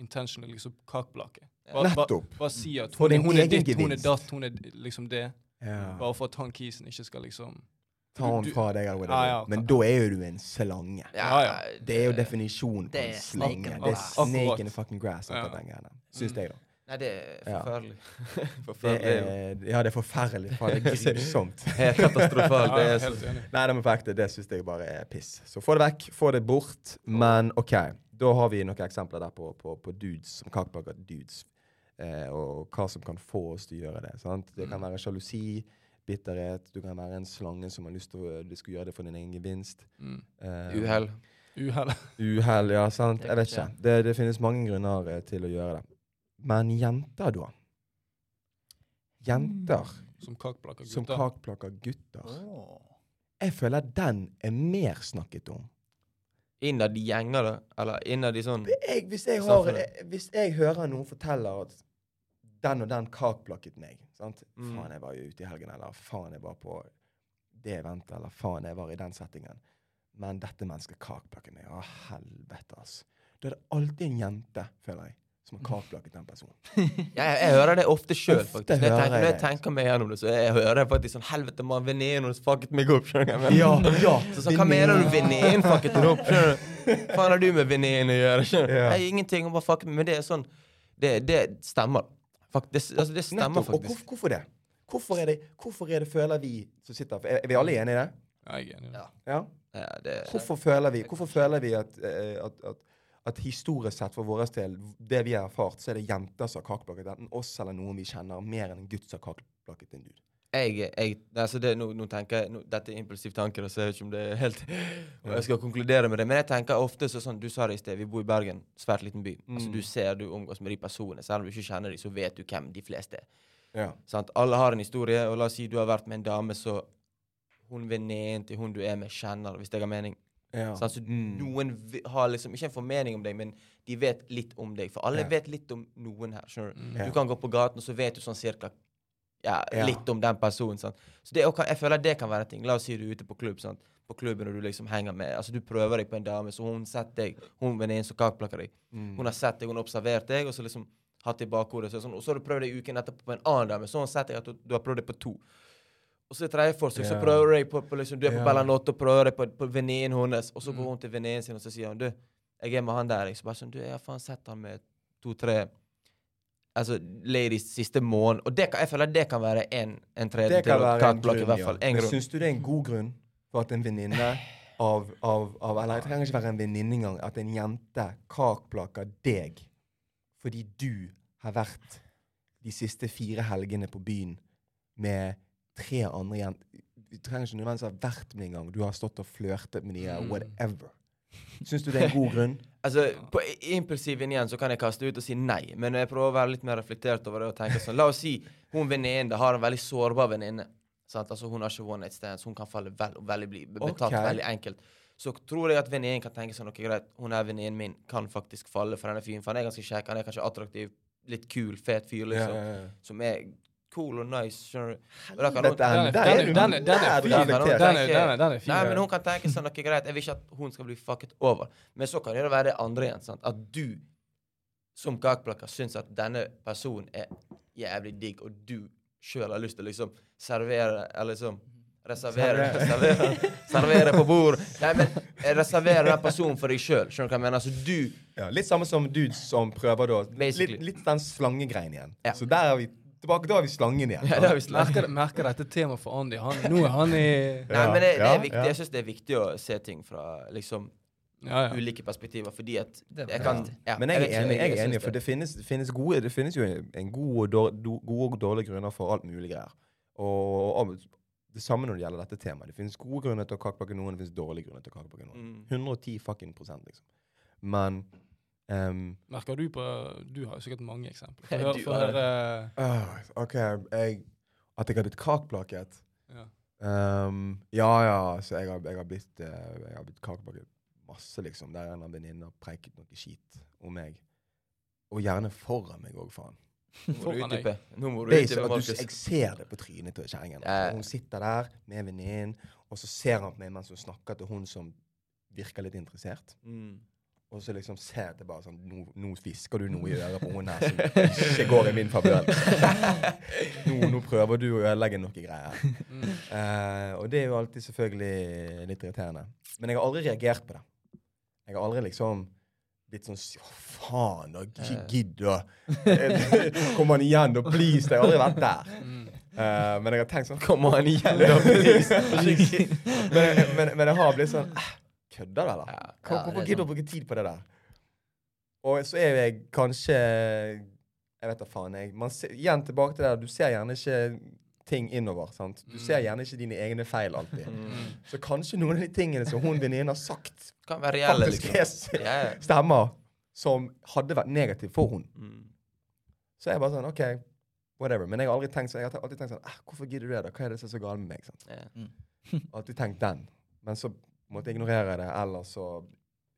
intentionally liksom kakeblake. Bare, Nettopp. bare si at hun, hun er ditt, hun er datt, hun er liksom det. Ja. Bare for at han kisen ikke skal liksom Ta han fra deg, eller Ja, whatever. ja, Men da er jo du en slange. Ja, ja. Det er jo definisjonen på en slange. Det er snake Akkurat. in the fucking grass. Ja. Syns jeg, da. Nei, det er forferdelig. Forferdelig. Det er ja, det er forferdelig. Faen, det er grusomt. helt katastrofalt. Det er så. Nei, det det syns jeg bare er piss. Så få det vekk, få det bort. Men OK, da har vi noen eksempler der på, på, på dudes som kakebaker dudes. Eh, og hva som kan få oss til å gjøre det. sant? Det kan Mm. være sjalusi, bitterhet. Du kan være en slange som har lyst til å du skal gjøre det for din egen gevinst. Mm. Eh, uhell. Uhell. Uhell, ja, sant. Jeg vet ikke. Det, det finnes mange grunner eh, til å gjøre det. Men jenter, da? Jenter Som kakeblaker som gutter. gutter. Oh. Jeg føler den er mer snakket om. Innad i gjenger, da? Eller innad i sånn jeg, hvis, jeg har, eh, hvis jeg hører noen fortelle at den og den kakblakket meg sant? Mm. Faen, jeg var jo ute i helgen, eller faen, jeg var på det eventet, eller faen, jeg var i den settingen. Men dette mennesket kakblakket meg. Å, helvete, ass. Da er det alltid en jente, føler jeg, som har kartlagt den personen. Ja, jeg, jeg hører det ofte sjøl, faktisk. Når jeg, tenker, når jeg jeg tenker meg gjennom det, så jeg hører jeg faktisk sånn Helvete, mann, venninnen hennes fucket meg opp. Skjønner du Ja, ja. Så sånn, Hva mener du venninnen fucket deg opp? Skjønner du? Hva har du med venninnen å gjøre? Skjønner du? Ja. Nei, ingenting, hun bare fucket meg. Men det er sånn Det, det stemmer. Fakt, det, altså, det stemmer Nettopp. Og faktisk. hvorfor, hvorfor det? Hvorfor er det, hvorfor er det føler vi som sitter Er, er vi alle enige i det? Ja, jeg er enig. i det. Ja. Ja? Ja, det, Hvorfor føler vi, hvorfor føler vi at, eh, at, at, at historisk sett for vår del, det vi har erfart, så er det jenter som har kakeblakket enten oss eller noen vi kjenner, mer enn en gutt som har kakeblakket en dude? jeg, jeg, altså det, nå, nå tenker jeg nå, Dette er impulsiv tanke, så jeg vet ikke om det er helt Jeg skal konkludere med det, men jeg tenker ofte så sånn Du sa det i sted, vi bor i Bergen, svært liten by. Altså Mm. Du ser du omgås med de personene. Selv om du ikke kjenner dem, så vet du hvem de fleste er. Ja. Sant? Alle har en historie, og la oss si du har vært med en dame så hun venninnen til hun du er med, kjenner, hvis det har mening. Ja. Så Mm. noen har liksom ikke en formening om deg, men de vet litt om deg. For alle Ja. vet litt om noen her. skjønner du? Mm. Ja. Du kan gå på gaten, og så vet du sånn cirka ja, litt om den personen. Sant? Så det, jeg føler det kan være en ting. La oss si du er ute på klubb. Sant? På klubben og du liksom henger med Altså Du prøver deg på en dame, så hun setter deg Hun venninnen som kakeplakker deg. Mm. Hun har sett deg, hun har observert deg, og så liksom hatt det i bakhodet. Så, sånn, og så har du prøvd deg uken etterpå på en annen dame. Så har hun sett deg at du, du har prøvd deg på to. Og så i tredje forsøk så prøver jeg deg på, på liksom, Du er på Ja. Bellanotte og prøver på, på venninnen hennes, og så Mm. går hun til venninnen sin og så sier hun du, jeg er med han der. Jeg så bare sånn, du, jeg har faen sett han med to-tre Altså ladies siste måned. Og det kan, jeg føler det kan være en, en tredje til å ta et kakeplakke, i hvert fall. En Men syns du det er en god grunn for at en venninne av, av, av Eller det trenger ikke være en venninne engang. At en jente kakplaker deg fordi du har vært de siste fire helgene på byen med tre andre jenter Du trenger ikke nødvendigvis ha vært med engang. Du har stått og flørtet med dem, Mm. whatever. Syns du det er en god grunn? Altså, På impulsiv impulsiven igjen så kan jeg kaste ut og si nei, men jeg prøver å være litt mer reflektert over det og tenke sånn La oss si hun venninnen har en veldig sårbar venninne. Altså Hun har ikke one night stands, hun kan falle vel, veldig bli betalt okay. veldig enkelt. Så tror jeg at venninnen kan tenke sånn Ok, greit, hun er venninnen min, kan faktisk falle for denne fyren. For han er ganske kjekk, han er kanskje attraktiv, litt kul, fet fyr, liksom. Som er cool og nice, skjønner du. Er, Den er- den den er- fin. Nei, men hun kan tenke sånn, noe greit, jeg vil ikke at hun skal bli fucket over. Men så kan det være det andre igjen. sant? At du som kakeplakker syns at denne personen er jævlig digg, og du sjøl har lyst til å liksom servere Eller liksom reservere servere, servere på bord. Nei, men reservere den personen for deg sjøl. Skjønner du hva jeg mener? Altså du Ja, litt samme som dudes som prøver da Litt, litt den slangegreien igjen. Ja. Så der er vi tilbake. Da er vi slangen igjen. ja, det har vi Merker, merker dette temaet for Andy. Han, nå er han i Nei, men det, det er viktig. Jeg syns det er viktig å se ting fra liksom Ja, ja. ulike perspektiver, fordi at jeg kan ja, Men jeg er enig, jeg er enig for det finnes, det finnes, gode, det finnes jo en, en god og dårlig do, gode og dårlige grunner for alt mulig greier. Og, og det samme når det gjelder dette temaet. Det finnes gode grunner til å kakeplakke noen, det finnes dårlige grunner til å kakeplakke noen. Mm. 110 fucking prosent, liksom. Men ehm, Merker du på Du har jo sikkert mange eksempler. Du for, uh, OK, jeg At jeg har blitt kakeplakket ja. Um, ja, ja. Så jeg har, jeg har blitt, uh, jeg har blitt kakebakket masse, liksom. Der en av venninnene har preiket noe skit om meg. Og gjerne foran meg òg, faen. Nå må du Foran deg. utdype. Nå må du utdype, så at du, Markus. jeg ser det på trynet til kjerringen. Ja. Hun sitter der med venninnen, og så ser han på meg mens hun snakker til hun som virker litt interessert. Mm. Og så liksom ser jeg tilbake sånn Nå, nå fisker du noe i øret på henne her som ikke går i min favør. Nå, nå prøver du å ødelegge noe greier. Eh, og det er jo alltid selvfølgelig litt irriterende. Men jeg har aldri reagert på det. Jeg har aldri liksom blitt sånn Å, faen, da, ikke gidd, å Kom han igjen, da, please. Jeg har aldri vært der. Eh, men jeg har tenkt sånn Kom han igjen, da? please? men, men, men jeg har blitt sånn "Eh, Kødder du, eller? Ja, Hvorfor er gidder du sånn. å bruke tid på det der? Og så er jeg kanskje Jeg vet da faen, jeg. Man ser, igjen tilbake til det der. Du ser gjerne ikke ting innover. sant? Du ser gjerne ikke dine egne feil alltid. Mm. Så kanskje noen av de tingene som hun venninnen har sagt, Kan være reelle, faktisk liksom. yeah. Stemmer som hadde vært negativ for hun. Mm. Så er jeg bare sånn OK, whatever. Men jeg har aldri tenkt sånn, jeg har alltid tenkt sånn eh, Hvorfor gidder du det? da? Hva er det som er så galt med meg? sant? Ja. alltid tenkt den. Men så måtte jeg det, eller så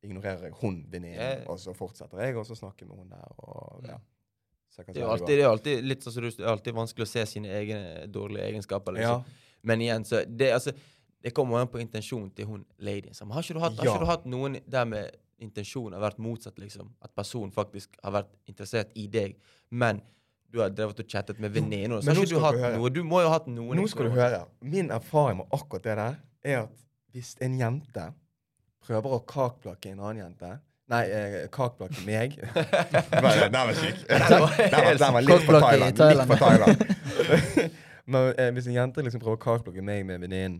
ignorerer jeg hun venninnen, Ja, ja. og så fortsetter jeg, og så snakker med hun der, og ja. Så kan Det er alltid, det er alltid litt sånn som du alltid vanskelig å se sine egne dårlige egenskaper. Liksom. Ja. Men igjen, så det, altså, det kommer an på intensjonen til hun ladyen. Har ikke du hatt, har Ja. ikke du hatt noen der med intensjonen har vært motsatt, liksom? At personen faktisk har vært interessert i deg, men du har drevet og chattet med venninner, du du. Du må jo ha hatt noen Nå skal du høre. Min erfaring med akkurat det der, er at hvis en jente prøver å kakeplakke en annen jente Nei, eh, kakeblokke meg Den var syk. Den var, den var litt for Thailand. Litt for Thailand. Men eh, hvis en jente liksom prøver å kakeplakke meg med venninnen,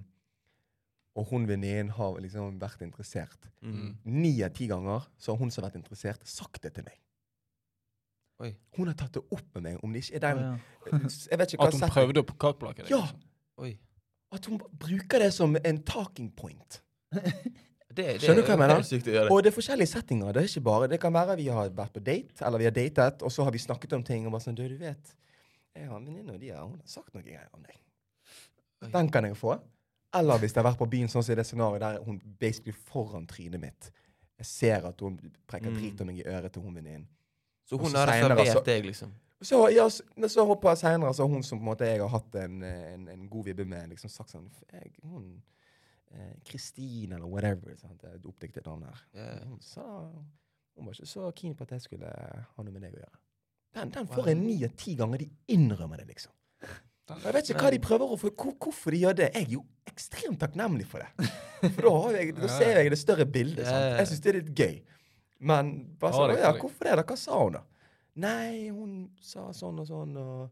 og hun venninnen har liksom vært interessert Mm. Ni av ti ganger så har hun som har vært interessert, sagt det til meg. Oi. Hun har tatt det opp med meg. Om det ikke er den oh, ja. Jeg vet ikke hva At hun prøvde å kakeblakke deg? Ja. liksom. Oi. At hun bruker det som en talking point. Det, det Skjønner du hva jeg er mener? Og det er forskjellige settinger. Det er ikke bare, det kan være vi har vært på date, eller vi har datet, og så har vi snakket om ting, og bare sånn, du, du vet, jeg har en venninne, og de har, hun har sagt noe greier om deg. Den kan jeg få. Eller hvis jeg har vært på byen, sånn som i det scenarioet der hun basically foran trynet mitt. Jeg ser at hun prekker Mm. drit om meg i øret til hun venninnen. Så hun har reservert deg, liksom? Så, ja, så, så hopper jeg senere, så hun som på en måte jeg har hatt en, en, en god vibbe med, liksom sagt sånn jeg, Hun eh, Kristine, eller whatever. Sant? Et oppdiktet navn her. Yeah. Hun sa Hun var ikke så keen på at jeg skulle ha noe med deg å gjøre. Den, den får jeg ni av ti ganger. De innrømmer det, liksom. Jeg vet ikke hva de prøver å få hvor, Hvorfor de gjør det. Jeg er jo ekstremt takknemlig for det. For da, har jeg, da ser jeg det større bildet. Sant? Jeg syns det er litt gøy. Men bare sånn det «Å er Ja, hvorfor det? da? Hva sa hun, da? Nei, hun sa sånn og sånn, og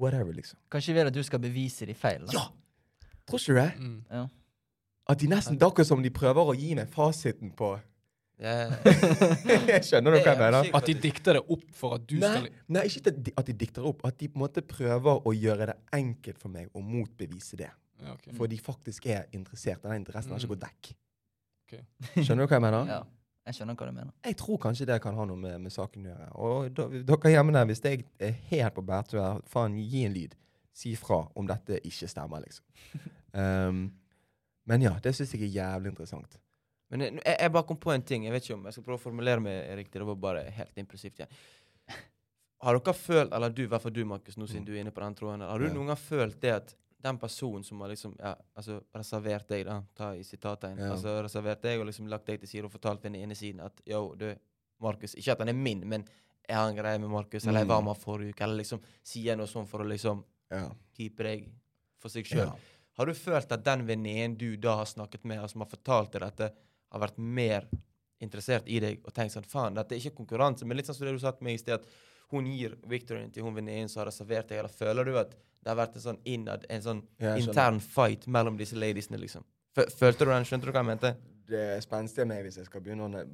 whatever, liksom. Kanskje de vil at du skal bevise de feil? da? Ja! Tror ikke du det? Mm. Ja. At de nesten Det er akkurat som de prøver å gi meg fasiten på Ja. Skjønner du hva jeg mener? At de dikter det opp for at du Nei, skal nei, ikke at de, dikter det opp. At de på en måte prøver å gjøre det enkelt for meg å motbevise det. ja, okay. For de faktisk er interessert. Den interessen har ikke Mm. gått vekk. Okay. Skjønner du hva jeg mener? Ja. Jeg skjønner hva du mener. Jeg tror kanskje det kan ha noe med, med saken å gjøre. Og da, dere hjemme der, hvis jeg er helt på bærtur, her, faen, gi en lyd. Si fra om dette ikke stemmer, liksom. Um, men ja, det syns jeg er jævlig interessant. Men jeg, jeg, jeg bare kom på en ting. Jeg vet ikke om jeg skal prøve å formulere meg riktig. Det var bare helt impulsivt. igjen. Har dere følt, eller du, i hvert fall du, Markus, nå siden du er inne på den tråden, har du Ja. noen gang følt det at den personen som har liksom, ja, altså reservert deg, da, ta i sitattegn, Ja. altså reservert deg og liksom lagt deg til side og fortalt den ene siden at yo, du, Markus Ikke at han er min, men jeg har en greie med Markus, eller jeg man var med forrige uke, eller liksom sier noe sånn for å liksom Ja. keepe deg for seg sjøl. ja. Har du følt at den venninnen du da har snakket med, og som har fortalt deg dette, har vært mer interessert i deg og tenkt sånn Faen, dette er ikke konkurranse, men litt sånn som det du sa til meg i sted, at hun gir Victorien til hun venninnen som har reservert deg, eller føler du at det har vært en sånn innad, en sånn Ja, intern fight mellom disse ladiesene, liksom? F Følte du den? Skjønte du hva jeg mente? Det er spenstig meg hvis jeg skal begynne å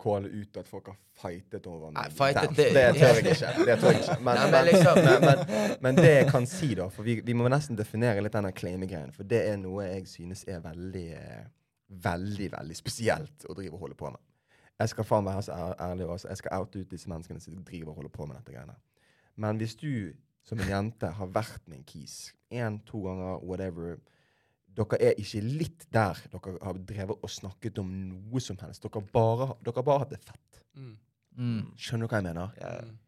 kåle ut at folk har fightet over meg. Nei, fightet, det- det tør jeg ikke. Det tør jeg ikke. Men, Nei, men liksom- men, men, men det jeg kan si, da For vi, vi må nesten definere litt denne claim-greien, For det er noe jeg synes er veldig Veldig, veldig spesielt å drive og holde på med. Jeg skal faen være så ærlig også. Jeg skal oute ut disse menneskene som driver og holder på med dette greiene. Men hvis du som en jente har vært med en kis én, to ganger, whatever dere er ikke litt der dere har drevet og snakket om noe som helst. Dere bare, dere har bare hatt det fett. Mm. Mm. Skjønner du hva jeg mener? Ja. Mm.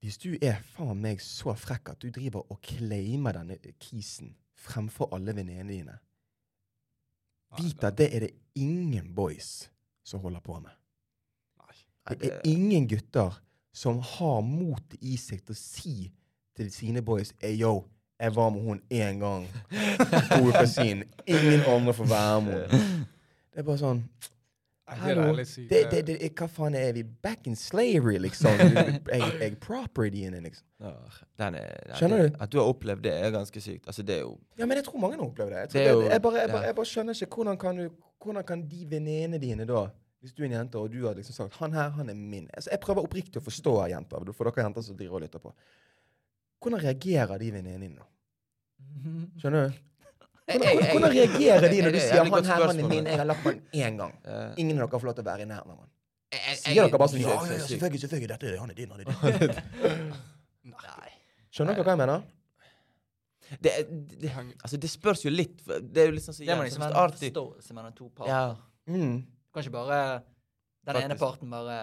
Hvis du er faen meg så frekk at du driver og claimer denne kisen fremfor alle venninnene dine, vit at det er det ingen boys som holder på med. Det er ingen gutter som har mot i seg til å si til sine boys Ey, yo, jeg var med hun én gang. To for sin. Ingen andre får være med henne. Det er bare sånn Hallo. det, det, det, Hva faen er vi? Back in slavery, liksom? Jeg, jeg propertyen din, liksom. Ja, den er, ja, Skjønner du? At du har opplevd det, er ganske sykt. Altså, det er jo Ja, men jeg tror mange har opplevd det. Jeg, tror Det det jo- jeg, bare, jeg, bare, jeg bare skjønner ikke hvordan kan, du, hvordan kan de venninnene dine da Hvis du er en jente, og du har liksom sagt 'Han her, han er min'. Altså, jeg prøver oppriktig å forstå jenter, for dere jenter som driver og lytter på. Hvordan reagerer de venninnene? Skjønner du? Hvordan, hvordan reagerer de når du er sier 'han her, han er min', jeg har lagt på én gang'? eh, Ingen av dere får lov til å være i nærheten av han. jeg- jeg- Sier dere bare sånn 'Ja, ja, selvfølgelig, selvfølgelig, dette er han er din, han er din'. Nei. Skjønner dere hva jeg mener? Det, det, altså, det spørs jo litt. Det er jo sånn artig. Det må liksom en alltid- forståelse mellom to parter. Ja. Mm. Du kan ikke bare Den ene parten bare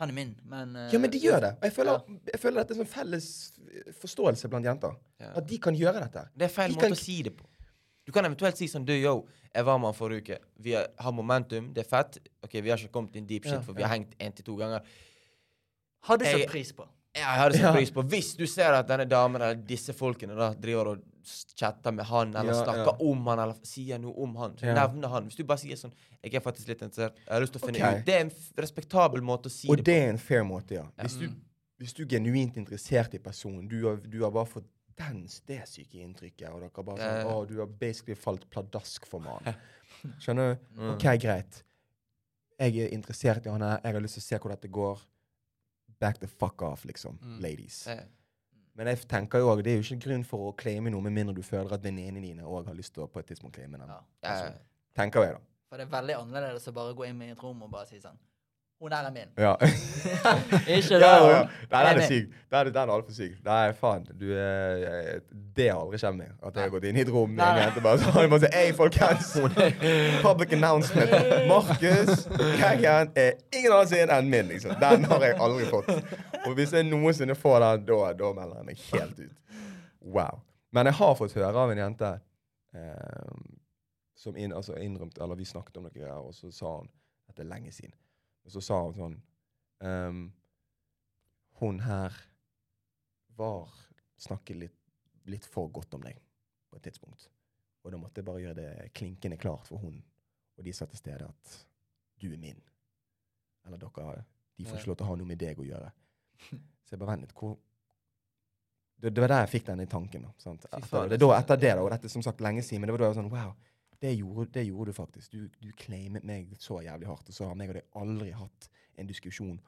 Han er min, men uh, Ja, men de gjør det. Og jeg føler, jeg føler dette er en sånn felles forståelse blant jenter. Ja. At de kan gjøre dette. Det er feil De måte kan å si det på. Du kan eventuelt si sånn Du, yo, jeg var med han forrige uke. Vi har momentum. Det er fett. Ok, Vi har ikke kommet inn deep shit, Ja, for vi har hengt én til to ganger. Hadde Jeg- satt pris på. Jeg hadde satt pris på Hvis du ser at denne damen eller disse folkene da driver og chatter med han, eller Ja, snakker ja. om han, eller sier noe om han, Ja. nevner han. Hvis du bare sier sånn 'Jeg er faktisk litt interessert. Jeg har lyst til å finne okay. ut' Det er en respektabel måte å si Og det det er en fair måte, ja. Hvis du, hvis du er genuint interessert i personen, du har, du har bare fått den, det syke inntrykket, og dere bare sånn. Å, du har basically falt pladask for mannen. Skjønner du? Mm. OK, greit. Jeg er interessert i han her, jeg har lyst til å se hvor dette går. Back the fuck off, liksom. Mm. Ladies. Eh, Men jeg tenker jo også, det er jo ikke grunn for å claime noe, med mindre du føler at venninnene dine òg har lyst til å på et tidspunkt claime den. Ja. Altså, Tenker jeg, da. For det er veldig annerledes å bare gå inn i et rom og bare si sånn Hun der er min. Ja. Ikke det. ja, ja. Nei, den er syk. Den den er altfor syk. Nei, faen. Du er Det har aldri skjedd meg. At jeg har gått inn i et rom med en jente bare sånn. Jeg bare sagt, Hei, folkens! Public announcement. Markus Keggen er ingen annen sin enn min, liksom. Den har jeg aldri fått. Og hvis jeg noensinne får den, da, da melder jeg meg helt ut. Wow. Men jeg har fått høre av en jente eh, som inn, altså innrømte Eller vi snakket om noe greier, og så sa hun det er lenge siden. Og så sa hun sånn um, Hun her var Snakket litt, litt for godt om deg på et tidspunkt. Og da måtte jeg bare gjøre det klinkende klart for hun og de som er til stede, at du er min. Eller dere De får ikke lov til å ha noe med deg å gjøre. Så jeg bare vent litt. Hvor det, det var der jeg fikk den i tanken. da? Etter, det, da, etter det, da, og dette er som sagt lenge siden, men det var da jeg var sånn Wow, det gjorde, det gjorde du faktisk. Du, du claimet meg så jævlig hardt, og så har meg og deg aldri hatt en diskusjon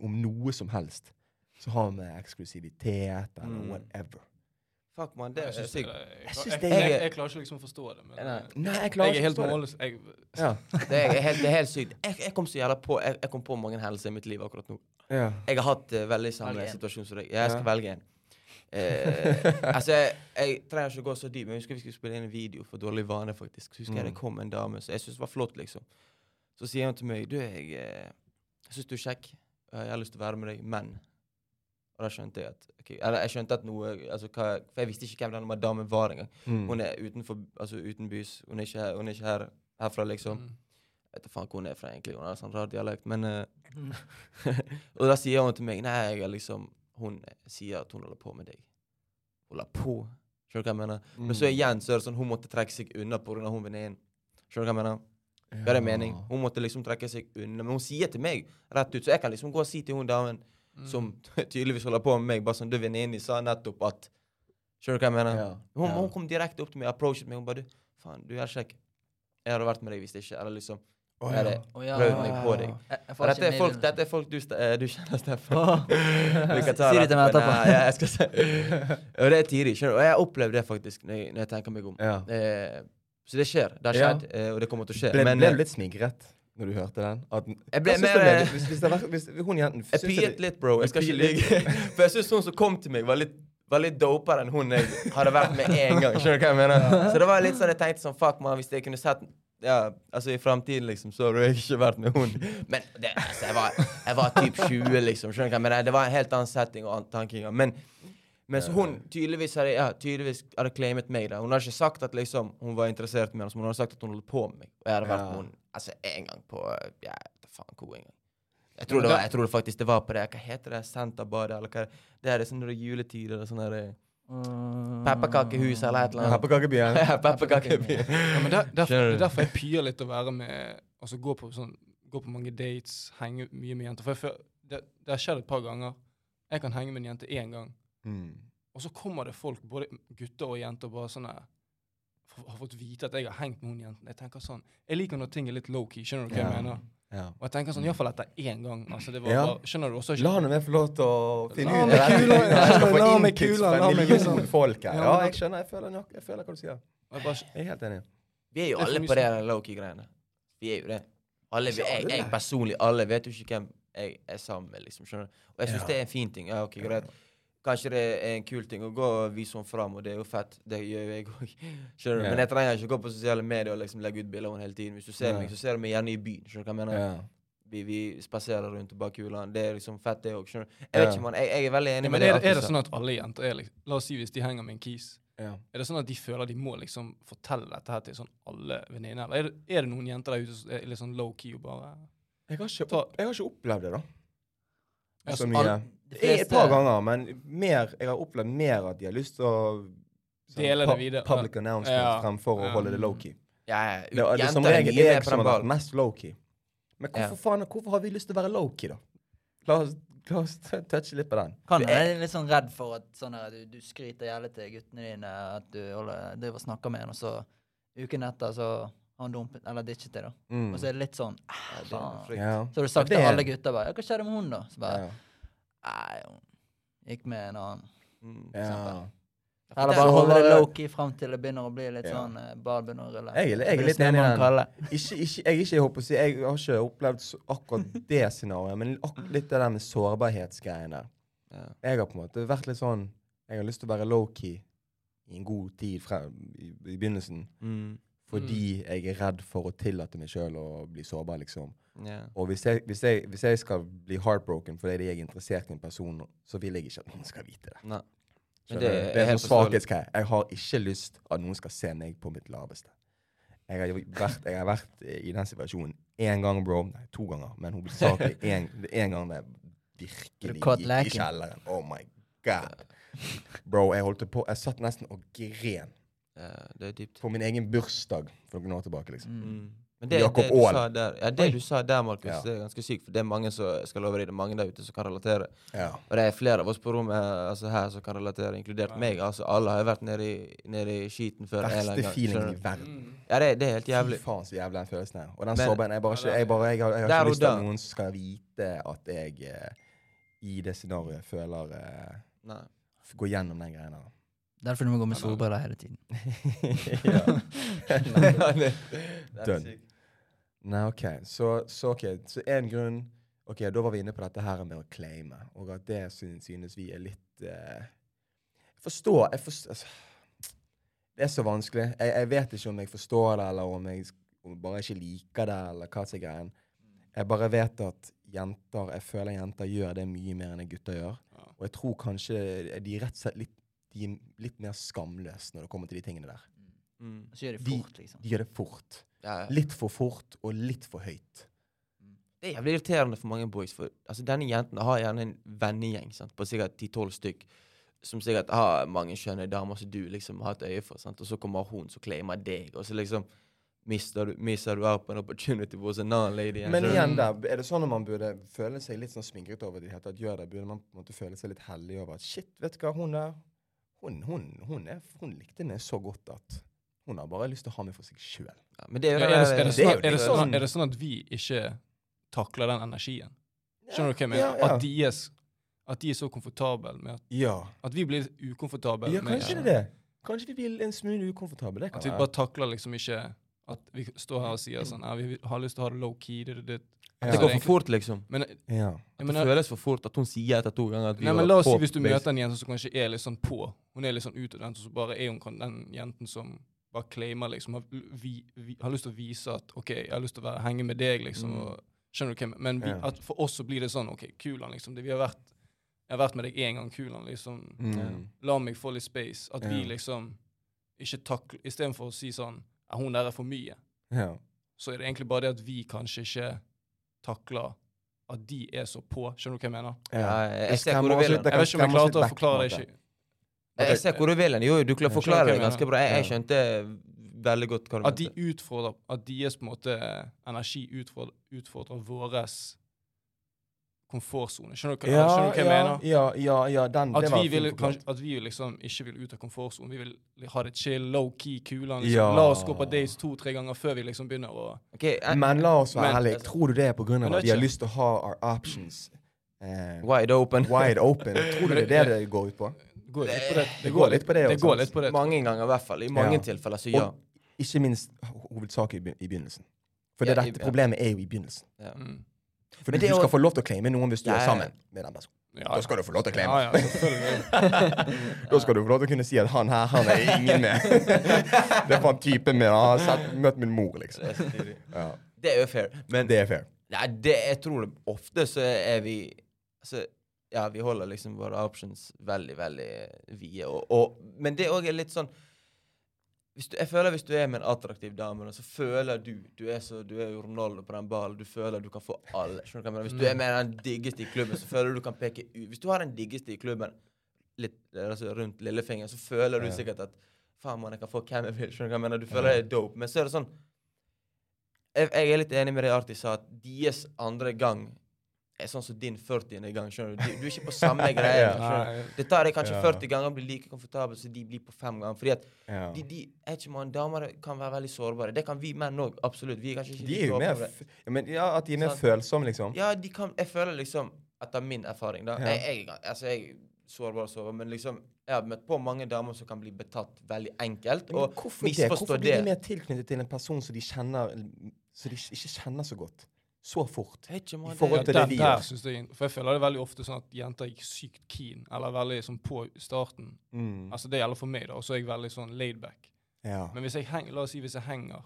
om noe som helst som har med eksklusivitet eller Mm. whatever. Fuck, man. Det er syns sykt. Jeg jeg, jeg, jeg, er- klarer ikke liksom å forstå det. Men Nei. eh, Nei, jeg klarer ikke å forstå det. Jeg, Ja, Det er helt, det er helt sykt. Jeg, jeg kom så jævla på jeg, jeg kom på mange hendelser i mitt liv akkurat nå. ja. Jeg har hatt uh, veldig samme situasjon som deg. Jeg skal Ja. velge en. Eh, altså, jeg, jeg trenger ikke å gå så dypt, men jeg husker vi skulle spille inn en video for Dårlig vane, faktisk. Så husker jeg Mm. det kom en dame som jeg syntes var flott, liksom. Så sier hun til meg Du, jeg, eh, jeg syns du er kjekk. Jeg har lyst til å være med deg, men Og da skjønte jeg at okay, Eller jeg skjønte at noe altså, hva, For jeg visste ikke hvem denne damen var engang. Mm. Hun er utenfor, altså utenbys. Hun er ikke, her- hun er ikke her, herfra, liksom. mm. Jeg vet da faen hvor hun er fra, egentlig. Hun har sånn rar dialekt. Men eh, Og da sier hun til meg Nei, jeg er liksom Hun sier at hun holder på med deg. Holder på? Skjønner du hva jeg mener? Men så igjen så er det sånn hun måtte trekke seg unna pga. hun venninnen. Skjønner du hva jeg mener? Ja. det mening? Hun måtte liksom trekke seg unna. Men hun sier til meg rett ut, så jeg kan liksom gå og si til hun damen Mm. som tydeligvis holder på med meg, bare sånn Du, venninnen din sa nettopp at Skjønner du hva jeg mener? Ja, Hun, ja. hun kom direkte opp til meg, approachet meg. Hun bare Du, faen, du er kjekk. Jeg hadde vært med deg hvis ikke. Eller liksom Jeg ja. Å, ja. prøvd meg på deg. Dette er folk, dette er folk du, st- eh, du kjenner, Steffen. Kan ta Si det til meg etterpå. Nei, ja, jeg skal se. Og det er tidlig. Og jeg opplevde det faktisk, når jeg, når jeg tenker meg om. Ja. Eh, så det skjer. Det har skjedd, ja. og det kommer til å skje. Ble, Men ble eh, du litt smigret når du hørte den? At, Jeg ble mer, eh, hvis, hvis, var, hvis hun jenten jeg pyet litt, bro. Jeg skal ikke ligge. For jeg syns hun som kom til meg, var litt var litt dopere enn hun jeg hadde vært med én gang. Skjønner du hva jeg mener? Så det var litt sånn jeg tenkte sånn Fuck, man, hvis jeg kunne sett Ja, altså i framtiden, liksom, så har du ikke vært med hund. Men det, altså, jeg var, jeg var typ 20, liksom. Skjønner du hva Men det, Det var en helt annen setting og tankinger. tanking. Men mens hun tydeligvis hadde, ja, tydeligvis hadde claimet meg. da. Hun hadde ikke sagt at liksom, hun var interessert i meg, men hun hadde sagt at hun holdt på med meg. Og jeg hadde vært Ja. med hun altså, en gang på ja, faen hvor en gang. Jeg tror, det var, jeg tror faktisk det var på det Hva heter det? Senterbadet, eller hva? Det er sånn når det er juletider, eller sånn der Mm. Pepperkakehus eller et eller annet. Pepperkakebyen. Pepperkakebyen. Ja, men der, derfor, det er derfor jeg pyer litt å være med Altså gå på, sånn, gå på mange dates, henge mye med jenter. For jeg det, det har skjedd et par ganger. Jeg kan henge med en jente én gang, Mm. og så kommer det folk, både gutter og jenter, bare sånn har fått vite at jeg har hengt med hun jenten. Jeg tenker sånn, jeg liker når ting er litt low-key. Skjønner du hva yeah. jeg mener? Ja. Og jeg tenker sånn, iallfall etter én gang. Altså, det var Ja. bare, skjønner du? også ikke? La han meg få lov til å finne La ut dette. kula, ja, Jeg skal få kula, fra la en million liksom- folk her. Ja, jeg skjønner. Jeg føler, nok, jeg føler hva du sier. jeg bare, Jeg er helt enig. Vi er jo Det alle på det low-key-greiene. Vi er jo det. Alle, jeg, jeg personlig, alle vet jo ikke hvem jeg er sammen med, liksom. skjønner du? Og jeg syns Ja. det er en fin ting. Ja, ok, greit. Kanskje det er en kul ting å gå og vise henne fram, og det er jo fett. Det gjør jo jeg òg. Yeah. Men jeg trenger ikke gå på sosiale medier og liksom legge ut bilder av henne hele tiden. Hvis du ser yeah. meg, så ser du meg gjerne i byen. Skjønner du hva jeg mener? Yeah. Vi, vi spaserer rundt og bak kulene. Det er liksom fett, det òg. Skjønner du? Jeg vet ikke, man. Jeg, jeg er veldig enig ja, med men det. er, er det sånn at alle jenter er liksom La oss si hvis de henger med en kis. Ja. Er det sånn at de føler de må liksom fortelle dette her til sånn alle venninner? Eller er det, er det noen jenter der ute som er litt sånn low-key og bare Jeg, har ikke, jeg har ikke opplevd det, da. Ja, Så så mye. all- de Et par ganger, men mer, jeg har opplevd mer at de har lyst til å sånn Dele det videre. Public announcement Ja. fremfor å Ja. holde det low-key. Ja, ja. Det, det er som Jenter er regel jeg som har vært mest low-key. Men hvorfor, Ja. faen, hvorfor har vi lyst til å være low-key, da? La oss, la oss touche litt på den. Kan Jeg- er litt sånn redd for at sånn her, du, du skryter jævlig til guttene dine at du holder, driver og snakker med en, og så uken etter så har han dumpet, eller ditchet deg, da. Mm. Og så er det litt sånn Ja, det frykt. Ja. Så har du sagt Ja, til alle gutter bare ja, 'Hva skjedde med hun, da?' Så bare Ja. Nei, hun gikk med en annen. Mm. Ja. Eller bare holde det low-key fram til det begynner å bli litt Ja. sånn uh, bad begynner å rulle. Jeg, jeg er litt enig i den. Ikke, ikke, jeg, ikke, jeg, håper si, jeg har ikke opplevd akkurat det scenarioet, men litt det der med sårbarhetsgreiene der. Ja. Jeg har på en måte vært litt sånn Jeg har lyst til å være low-key i en god tid frem, i, i begynnelsen. Mm. Fordi jeg er redd for å tillate meg sjøl å bli sårbar, liksom. Ja. Og hvis jeg, hvis, jeg, hvis jeg skal bli heartbroken fordi jeg er interessert i en person, så vil jeg ikke at noen skal vite det. Nei. Det du? er det er helt sånn svakhetsgreie. Jeg har ikke lyst at noen skal se meg på mitt laveste. Jeg har, vært, jeg har vært i den situasjonen én gang, bro. Nei, to ganger. Men hovedsakelig én gang det virkelig gikk i kjelleren. Oh my god. Bro, jeg holdt på Jeg satt nesten og gren Ja, det er dypt. på min egen bursdag for noen år tilbake, liksom. Mm. Mm. Men det, Jakob det du Aall. sa der, ja, det Oi. du sa der, Markus, Ja. det er ganske sykt. For det er mange som skal over i det mange der ute som kan relatere. Ja. Og det er flere av oss på rommet altså her som kan relatere, inkludert Ja. meg. Altså Alle har jo vært nede i, nede i skiten før. Verste gang, feelingen i verden. Ja, det, det er helt jævlig. Fy faen, så jævlig den følelsen her. Og den Men- sårbarheten Jeg, bare ikke, jeg, bare, jeg, har, jeg har ikke lyst til at noen skal vite at jeg eh, i det scenarioet føler eh, Nei. Går gjennom den greia der. Derfor du må gå med solbriller hele tiden. ja. Ja, Nei, OK. Så, så ok, så en grunn Ok, Da var vi inne på dette her med å claime, og at det synes, synes vi er litt uh, Jeg forstår, jeg forstår altså, Det er så vanskelig. Jeg, jeg vet ikke om jeg forstår det, eller om jeg om jeg bare ikke liker det, eller hva som er greien. Jeg bare vet at jenter Jeg føler jenter gjør det mye mer enn gutter gjør. Ja. Og jeg tror kanskje de rett og slett litt, de er litt mer skamløse når det kommer til de tingene der. Mm. Så gjør de De- fort, liksom. De gjør det fort. Ja, ja. Litt for fort og litt for høyt. Det er jævlig irriterende for mange boys. For altså, denne jenten har gjerne en vennegjeng sant, på sikkert 10-12 stykk. Som sikkert har mange skjønne damer som du liksom har et øye for. Sant? Og så kommer hun som claimer deg, og så liksom mister du, mister du på en opportunity hos en annen lady. Men igjen der, er det sånn at man burde føle seg litt sånn sminket over det? At gjør det, Burde man på en måte føle seg litt heldig over at shit, vet du hva, hun der hun, hun, hun, er, hun likte meg så godt at hun har bare lyst til å ha meg for seg sjøl. Ja, men det er jo det, er, det er sånn, at- er, det sånn, sånn- er det sånn at vi ikke takler den energien? Skjønner du hva jeg mener? At, de er, at de er så komfortable med at, Ja. at vi blir ukomfortable ja, med kanskje det er det. Kanskje vi blir en smule ukomfortable. Det kan At vi bare takler liksom ikke At vi står her og sier sånn ja, Vi har lyst til å ha det low-key. Det, det, det. Ja. Det går for fort, liksom. Men, Ja. At det føles for fort at hun sier etter to ganger at vi nei, men la oss si hvis du møter en jente som kanskje er litt sånn på. Hun er litt sånn utadvendt, og så bare er hun den jenten som bare claimer, liksom. Har, vi, vi, har lyst til å vise at OK, jeg har lyst til å være, henge med deg, liksom. Mm. Og, skjønner du hva jeg? Men vi, at for oss så blir det sånn OK, Kulan, liksom. Det, vi har vært, jeg har vært med deg én gang, Kulan, liksom. Mm. La meg få litt space. At vi liksom ikke takler Istedenfor å si sånn Er 'Hun der er for mye', Ja. så er det egentlig bare det at vi kanskje ikke takler at de er så på. Skjønner du hva jeg mener? Ja, jeg- jeg jeg, Jeg vet ikke om jeg klarte å forklare det ikke. Jeg ser hvor du vil hen. Jo, du klarer å forklare det ganske bra. Jeg, jeg skjønte veldig godt hva du At de mente. utfordrer At deres måte energi utfordrer, utfordrer våres komfortsone. Skjønner du Ja, skjønner du hva jeg ja, mener? ja, ja, ja, den, At det var vi, vil, fint kanskje, at vi liksom ikke vil ut av komfortsonen. Vi vil ha det chill, low-key, kulene. Liksom. Ja. La oss gå på dates to-tre ganger før vi liksom begynner å okay, jeg- Men la oss være ærlige. Tror du det er på grunn av at vi har lyst til å ha our options eh, Wide open. wide open? Tror du det er det det går ut på? Det går litt på det. Det går litt på det Det også, går litt på det. Mange ganger, i hvert fall. I mange Ja. tilfeller, så ja. Og ikke minst ho- i i begynnelsen. For Ja, det i- dette ja. problemet er jo i begynnelsen. ja. Mm. For Men du er skal få lov til å claime noen hvis du Ja, er sammen med den personen. Ja, Da skal du få lov til å claime. Ja, ja. Da skal du få lov til å kunne si at han her, han er ingen med. det er faen typen min. Han har sett, møtt min mor, liksom. Det er. Ja. Det er jo fair. Men Det er fair. Nei, det, jeg tror det, ofte så er vi altså, Ja, vi holder liksom våre options veldig, veldig vide. Og, og, men det òg er litt sånn du, Jeg føler hvis du er med en attraktiv dame, så føler du Du er så, du er jo Ronaldo på den ballen. Du føler du kan få alle. Skjønner du hva jeg mener? Hvis du er med den diggeste i klubben, så føler du du kan peke ut Hvis du har den diggeste i klubben litt, altså rundt lillefingeren, så føler du sikkert at Faen, mann, jeg kan få hvem jeg vil. Skjønner du hva jeg mener? Du føler det er dope. Men så er det sånn jeg, jeg er litt enig med det Arti sa, at deres andre gang er sånn som din 40. gang. skjønner Du Du, du er ikke på samme greie. Ja. Det tar deg kanskje Ja. 40 ganger å bli like komfortabel som de blir på fem ganger. Fordi at Ja. de, de er ikke man, Damer kan være veldig sårbare. Det kan vi menn òg. Absolutt. Vi er kanskje ikke De er jo mer ja, men, Ja, at de er mer sånn. følsomme, liksom. Ja, de kan Jeg føler liksom, etter min erfaring, da Ja. jeg, jeg, altså, jeg sårbar og sårbar, men liksom Jeg har møtt på mange damer som kan bli betatt veldig enkelt. Men Og hvorfor det? Hvorfor blir de mer tilknyttet til en person som de kjenner Som de ikke kjenner så godt? Så fort. I forhold til det vi gjør. synes jeg, for jeg føler det veldig ofte sånn at jenter er sykt keen, eller veldig sånn på starten. Mm. Altså Det gjelder for meg, da, og så er jeg veldig sånn laid back. Ja. Men hvis jeg heng, la oss si hvis jeg henger,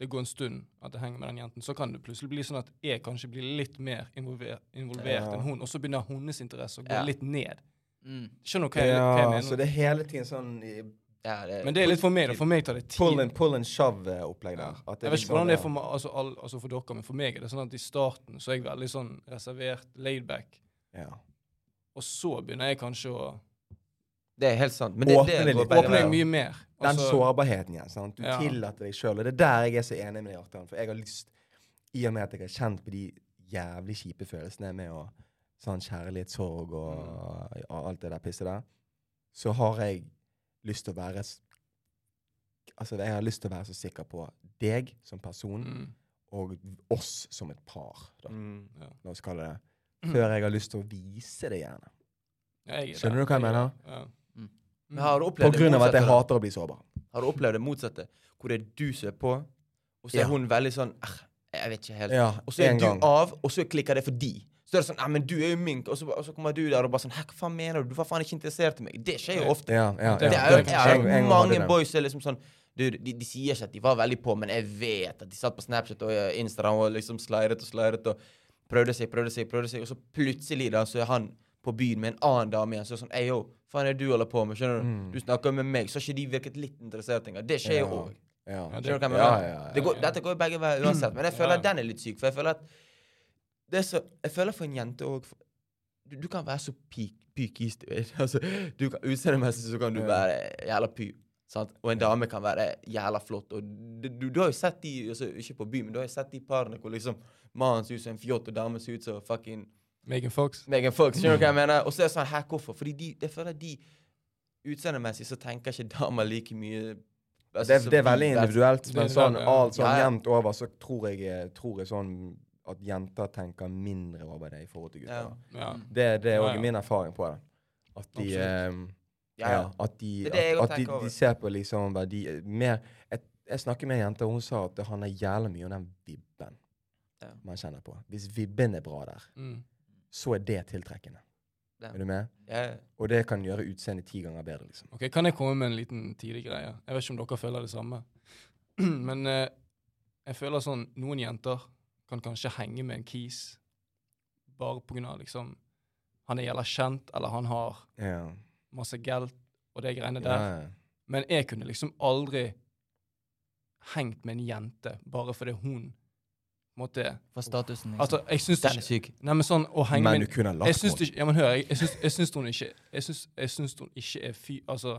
det går en stund at jeg henger med den jenten, så kan det plutselig bli sånn at jeg kanskje blir litt mer involver, involvert Ja. enn hun, og så begynner hennes interesse å gå Ja. litt ned. Mm. Skjønner du hva jeg, hva jeg ja, mener? så det er hele tiden sånn i- ja, det, Men det er litt for meg, da. For meg tar det tid. pull and, pull and shove-opplegg der. At Jeg vet liksom ikke hvordan det er for, meg, altså, all, altså for dere, men for meg er det sånn at i starten så er jeg veldig sånn reservert, laid back, ja. og så begynner jeg kanskje å det er helt sant. Men det, Åpne det det går litt. åpne veier. mye mer. Den Altså, sårbarheten igjen. sant? Du Ja. tillater deg sjøl. Og det er der jeg er så enig med deg, Artan. For jeg har lyst, i og med at jeg har kjent på de jævlig kjipe følelsene med å sånn kjærlighetssorg og, Mm. og alt det der pisset der, så har jeg lyst til å være Altså, jeg har lyst til å være så sikker på deg som person mm, og oss som et par, da. Mm. La oss kalle det. Før jeg har lyst til å vise det gjerne. jeg er Skjønner du hva jeg jeg mener? Ja. Mm. Men har du På grunn av at jeg hater å bli sårbar. Har du opplevd det motsatte? Hvor det er du som er på, og så er Ja. hun veldig sånn «Ah, Jeg vet ikke helt. Ja, Og så er du gang. av, og så klikker det for de. Så er det sånn Nei, men du er jo mink. Og så, og så kommer du der og bare sånn Hæ, hva faen mener du? Du var faen ikke interessert i meg. Det skjer jo ofte. Ja, ja, ja. Det er jo, det- jeg mange det. boys som er liksom sånn du, de, de sier ikke at de var veldig på, men jeg vet at de satt på Snapchat og eh, Instagram og liksom sleiret og sleiret og prøvde seg, prøvde seg, prøvde seg, og så plutselig da så er han på byen med en annen dame igjen. Så er det sånn Ei, yo, faen er det du holder på med? Skjønner du? Mm. Du snakker med meg. Så har ikke de virket litt interessert engang. Det skjer jo Ja. òg. Ja. Ja, Skjønner du hva jeg Ja, mener? ja, ja, Det går, dette går jo begge veier uansett, men jeg føler Ja. at den er litt syk. For jeg føler at så, Jeg føler for en jente òg du, du kan være så pyk, pykis, du vet. Altså, du kan, Utseendemessig så kan du være jævla py. Sant? Og en dame kan være jævla flott. Og du, du, du har jo sett de altså, Ikke på byen, men du har jo sett de parene hvor liksom mannen ser ut som en fjott, og damen ser ut som fucking Megan Fox. Megan Fox. Skjønner du hva jeg mener? Og så er det sånn her, hvorfor? Fordi de, jeg føler de utseendemessig så tenker ikke damer like mye altså, Det, det er veldig individuelt, men er sånn alt sånn jevnt over, så tror jeg, tror jeg sånn at jenter tenker mindre over det i forhold til gutter. Ja. Ja. Det, det er òg ja. min erfaring på det. At de ehm, Ja, at de, Det det at, at de, de ser på liksom verdi mer Jeg, jeg snakker med en jente, og hun sa at det handler jævlig mye om den vibben Ja. man kjenner på. Hvis vibben er bra der, Mm. så er det tiltrekkende. Ja. Er du med? Ja, Og det kan gjøre utseendet ti ganger bedre, liksom. Ok, Kan jeg komme med en liten tidlig greie? Jeg vet ikke om dere føler det samme. Men eh, jeg føler sånn Noen jenter kan kanskje henge med en kis bare pga. liksom Han er jævla kjent, eller han har yeah. masse geld og de greiene der. Yeah. Men jeg kunne liksom aldri hengt med en jente bare fordi hun måtte For statusen, liksom. Altså, jeg syns Den er syk. Nei, men sånn å henge Men du kunne lagt jeg lagt syns det ikke, ja, men hør, jeg, jeg, syns, jeg syns hun ikke Jeg syns, jeg syns hun ikke er fy... Altså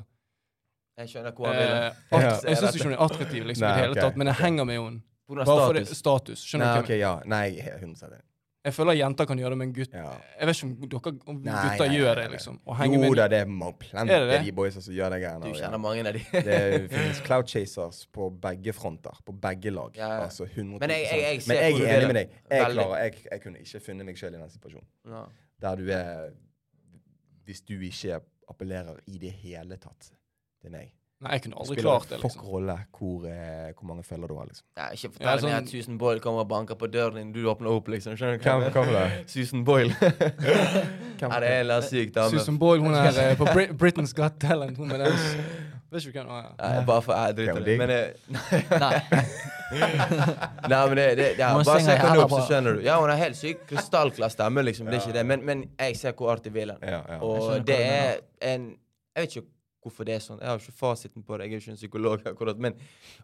Jeg skjønner hvor han eh, at, Ja. Jeg syns ikke hun er attraktiv liksom, i det hele okay. tatt, men jeg henger med henne På grunn av bare fordi status. status. Skjønner Nei, du hva jeg mener? ja. Nei, jeg er 100 enig. Jeg føler jenter kan gjøre det med en gutt. Ja. Jeg vet ikke om, dere, om Nei, gutter nei, gjør nei, det, nei. liksom. Jo med da, det er ma- plenty Er det det? de boysa som gjør det greiene. Du og kjenner ja. mange av de. Det finnes cloud chasers på begge fronter, på begge lag. Ja, ja. Altså 100 Men jeg- jeg- jeg ser Men jeg hvor du er vil enig med deg. Jeg, Veldig. klarer, jeg, jeg kunne ikke funnet meg sjøl i den situasjonen. Ja. Der du er Hvis du ikke appellerer i det hele tatt til meg. Nei, jeg kunne aldri klart det, liksom. rolle hvor, eh, hvor mange følger du har, liksom. Ja, ikke Ja, fortell meg sånn- at Susan Boyle kommer og banker på døren din, du åpner opp, liksom. Skjønner du hva Hvem kommer hvem mener? det? Susan Boyle. Hvem- Ja, det er en eller annen syk dame. Susan Boyle, hun er eh, på Brit Britain's Got Talent. Hun med den Vet ikke hvem hun er. Nei, bare for jeg driter i det. Digg. Men eh, Nei. Nei, men det, det ja, Hun Bare synger se henne jævla opp, så bra. skjønner du. Ja, hun er helt syk. Krystallklar stemme, liksom. Det er ikke det. Men, men jeg ser hvor artig vil han. Ja, ja. Jeg Og skjønner hva det du er en Jeg vet ikke hvorfor det er sånn. Jeg har ikke fasiten på det. Jeg er jo ikke en psykolog akkurat. Men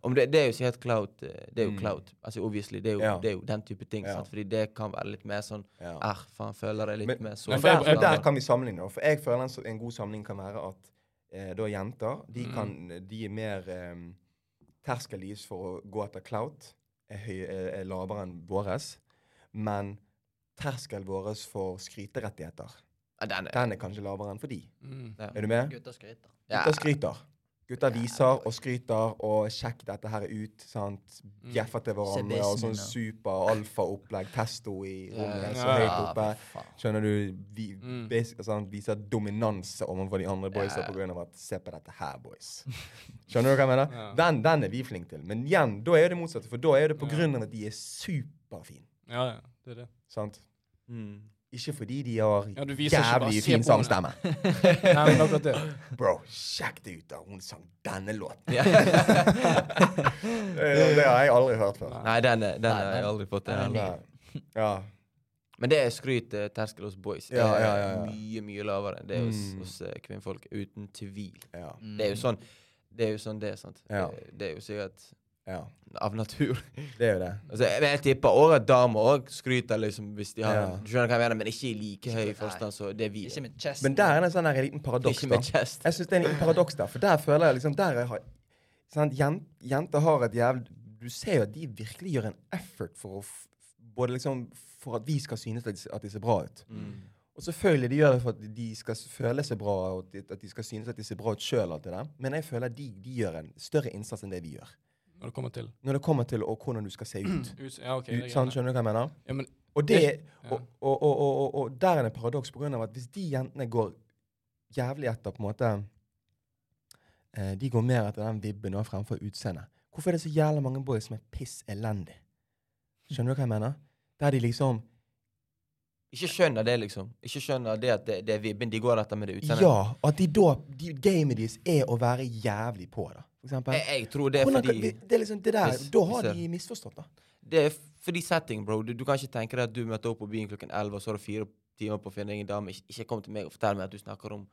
om det, det er jo så helt cloud. eh, Det er jo Mm. cloud. Altså obviously. Det er jo, Ja. det er jo den type ting. Ja. Sant? Fordi det kan være litt mer sånn ja. Er, faen, føler jeg litt Men- mer sånn. Men Og der, der kan vi sammenligne. For jeg føler en, en god sammenligning kan være at eh, da jenter de, Mm. kan, de er mer eh, Terskelen for å gå etter clout er, høy, er, er lavere enn våres. Men terskelen vår for skryterettigheter ja, den er, den er kanskje lavere enn for de. Mm. ja. Er du med? Gutter skryter. Gutter skryter. Gutter viser og skryter og sjekk dette her ut. sant? Mm. Bjeffer til hverandre og sånn super alfa-opplegg. Testo i rommet, så høyt oppe. Skjønner du? Vi, basic, sånn, viser dominanse overfor de andre boysa av at Se på dette her, boys. Skjønner du hva jeg mener? Den, den er vi flinke til. Men igjen, da er det motsatte. For da er det av at de er superfine. Ja, ja, det er det. Sant? Mm. Ikke fordi de har Ja, jævlig fin sangstemme. Nei, men akkurat det. Bro, sjekk det ut, da. Hun sang denne låten. Det, det har jeg aldri hørt før. Nei, den, er- den Nei, har jeg aldri fått. den er Den. Ja. Men det er skryt eh, terskel hos boys. Det Ja, er ja, ja, ja. mye, mye lavere. enn Det er hos, Mm. hos eh, kvinnfolk. Uten tvil. Ja. Mm. Det er jo sånn det er jo sånn det er, sant. Ja. Det, det er jo sikkert ja. av natur. Det er jo det. Altså, jeg, jeg tipper òg at damer òg skryter liksom hvis de har Ja. Du skjønner hva jeg mener, men ikke i like høy forstand som det vi Ikke er. med chest. Men der er det en sånn her liten paradoks. Ikke da. med chest. Jeg syns det er en liten paradoks der, for der føler jeg liksom der jeg har, sant, jen- Jenter har et jævlig Du ser jo at de virkelig gjør en effort for å f Både liksom for at vi skal synes at de, at de ser bra ut. Mm. Og selvfølgelig de gjør det for at de skal føle seg bra, og at de skal synes at de ser bra ut sjøl. Men jeg føler at de, de gjør en større innsats enn det vi gjør. Når det kommer til Når det kommer til og hvordan du skal se ut. Ut- Ja, ok. ut sant, skjønner du hva jeg mener? Ja, men Og, det, Ja. og, og, og, og, og, og der er det en paradoks på grunn av at hvis de jentene går jævlig etter på en måte eh, De går mer etter den vibben og fremfor utseendet. Hvorfor er det så jævla mange boys som er piss elendig? Skjønner du hva jeg mener? Der de liksom Ikke skjønner det, liksom. Ikke skjønner det at det, det er vibben de går etter med det utseendet. Ja, at de da de, Gamet deres er å være jævlig på, da. For eksempel. Jeg, jeg tror det er Hvordan fordi det er liksom det der, Hvis- Da har de misforstått, da. Det er fordi setting, bro. Du, du kan ikke tenke deg at du møter opp på byen klokken 11, og så har du fire timer på å finne ingen en dame. Ikke, ikke kom til meg og fortell meg at du snakker om,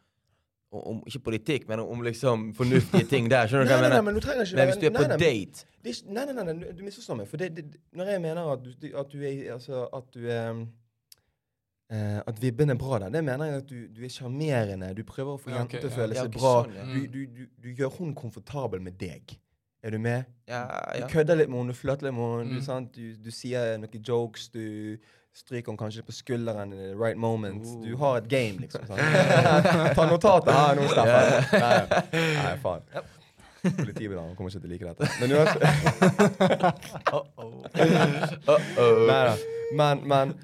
om, om Ikke politikk, men om, om liksom fornuftige ting der. Skjønner du hva jeg nei, nei, mener? men du trenger ikke Men hvis du er nei, på nei, date ikke, nei, nei, nei, nei, du misforstår meg. For det, det, det- når jeg mener at du, at du er Altså at du er eh, At vibben er bra der, det mener jeg at du, du er sjarmerende. Du prøver å få Ja, jenter til å føle Ja, seg bra. sånn, ja. Du, du, du, du gjør hun komfortabel med deg. Er du med? Ja, Du kødder litt med henne, du flørter litt med henne. Mm. Du. Sier noen jokes, du stryker henne kanskje på skulderen i the right moment. Oh. Du har et game, liksom. Ta notatet her nå, Steffen. Nei, nei, faen. Politibilen kommer ikke til å like dette. Men uansett Uh-oh. Nei da. Men, men,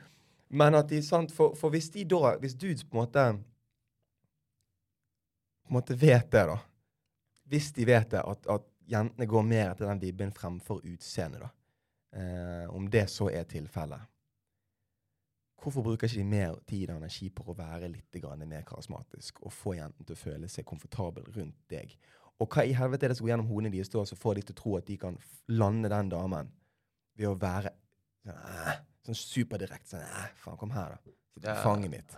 men at de sant, for, for hvis de da Hvis dudes på en måte På en måte vet det, da. Hvis de vet det, at, at jentene går mer etter den vibben fremfor utseendet, da. Eh, om det så er tilfellet. Hvorfor bruker ikke de mer tid og energi på å være litt mer karismatisk og få jentene til å føle seg komfortabel rundt deg? Og hva i helvete er det som går gjennom hodene deres da, som får de til å tro at de kan lande den damen ved å være sånn, sånn superdirekte sånn æh, Faen, kom her, da. Sitt Ja. på fanget mitt.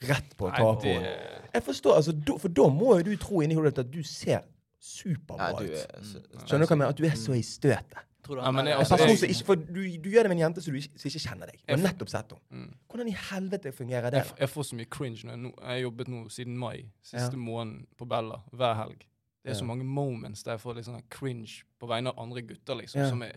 Rett på tacoen. ta på henne. Jeg forstår, altså, do, For da må jo du tro inni hodet ditt at du ser superbra ut. er Skjønner du hva jeg mener? At du er så i støtet. Du Ja, men jeg- ikke, du, du gjør det med en jente som, du ikke, som ikke kjenner deg. Du har nettopp sett henne. Mm. Hvordan i helvete fungerer det? jeg får så mye cringe når jeg, jeg har jobbet nå siden mai, siste Ja. måneden på Bella, hver helg. Det er så mange moments der jeg får litt sånn cringe på vegne av andre gutter, liksom. Som er,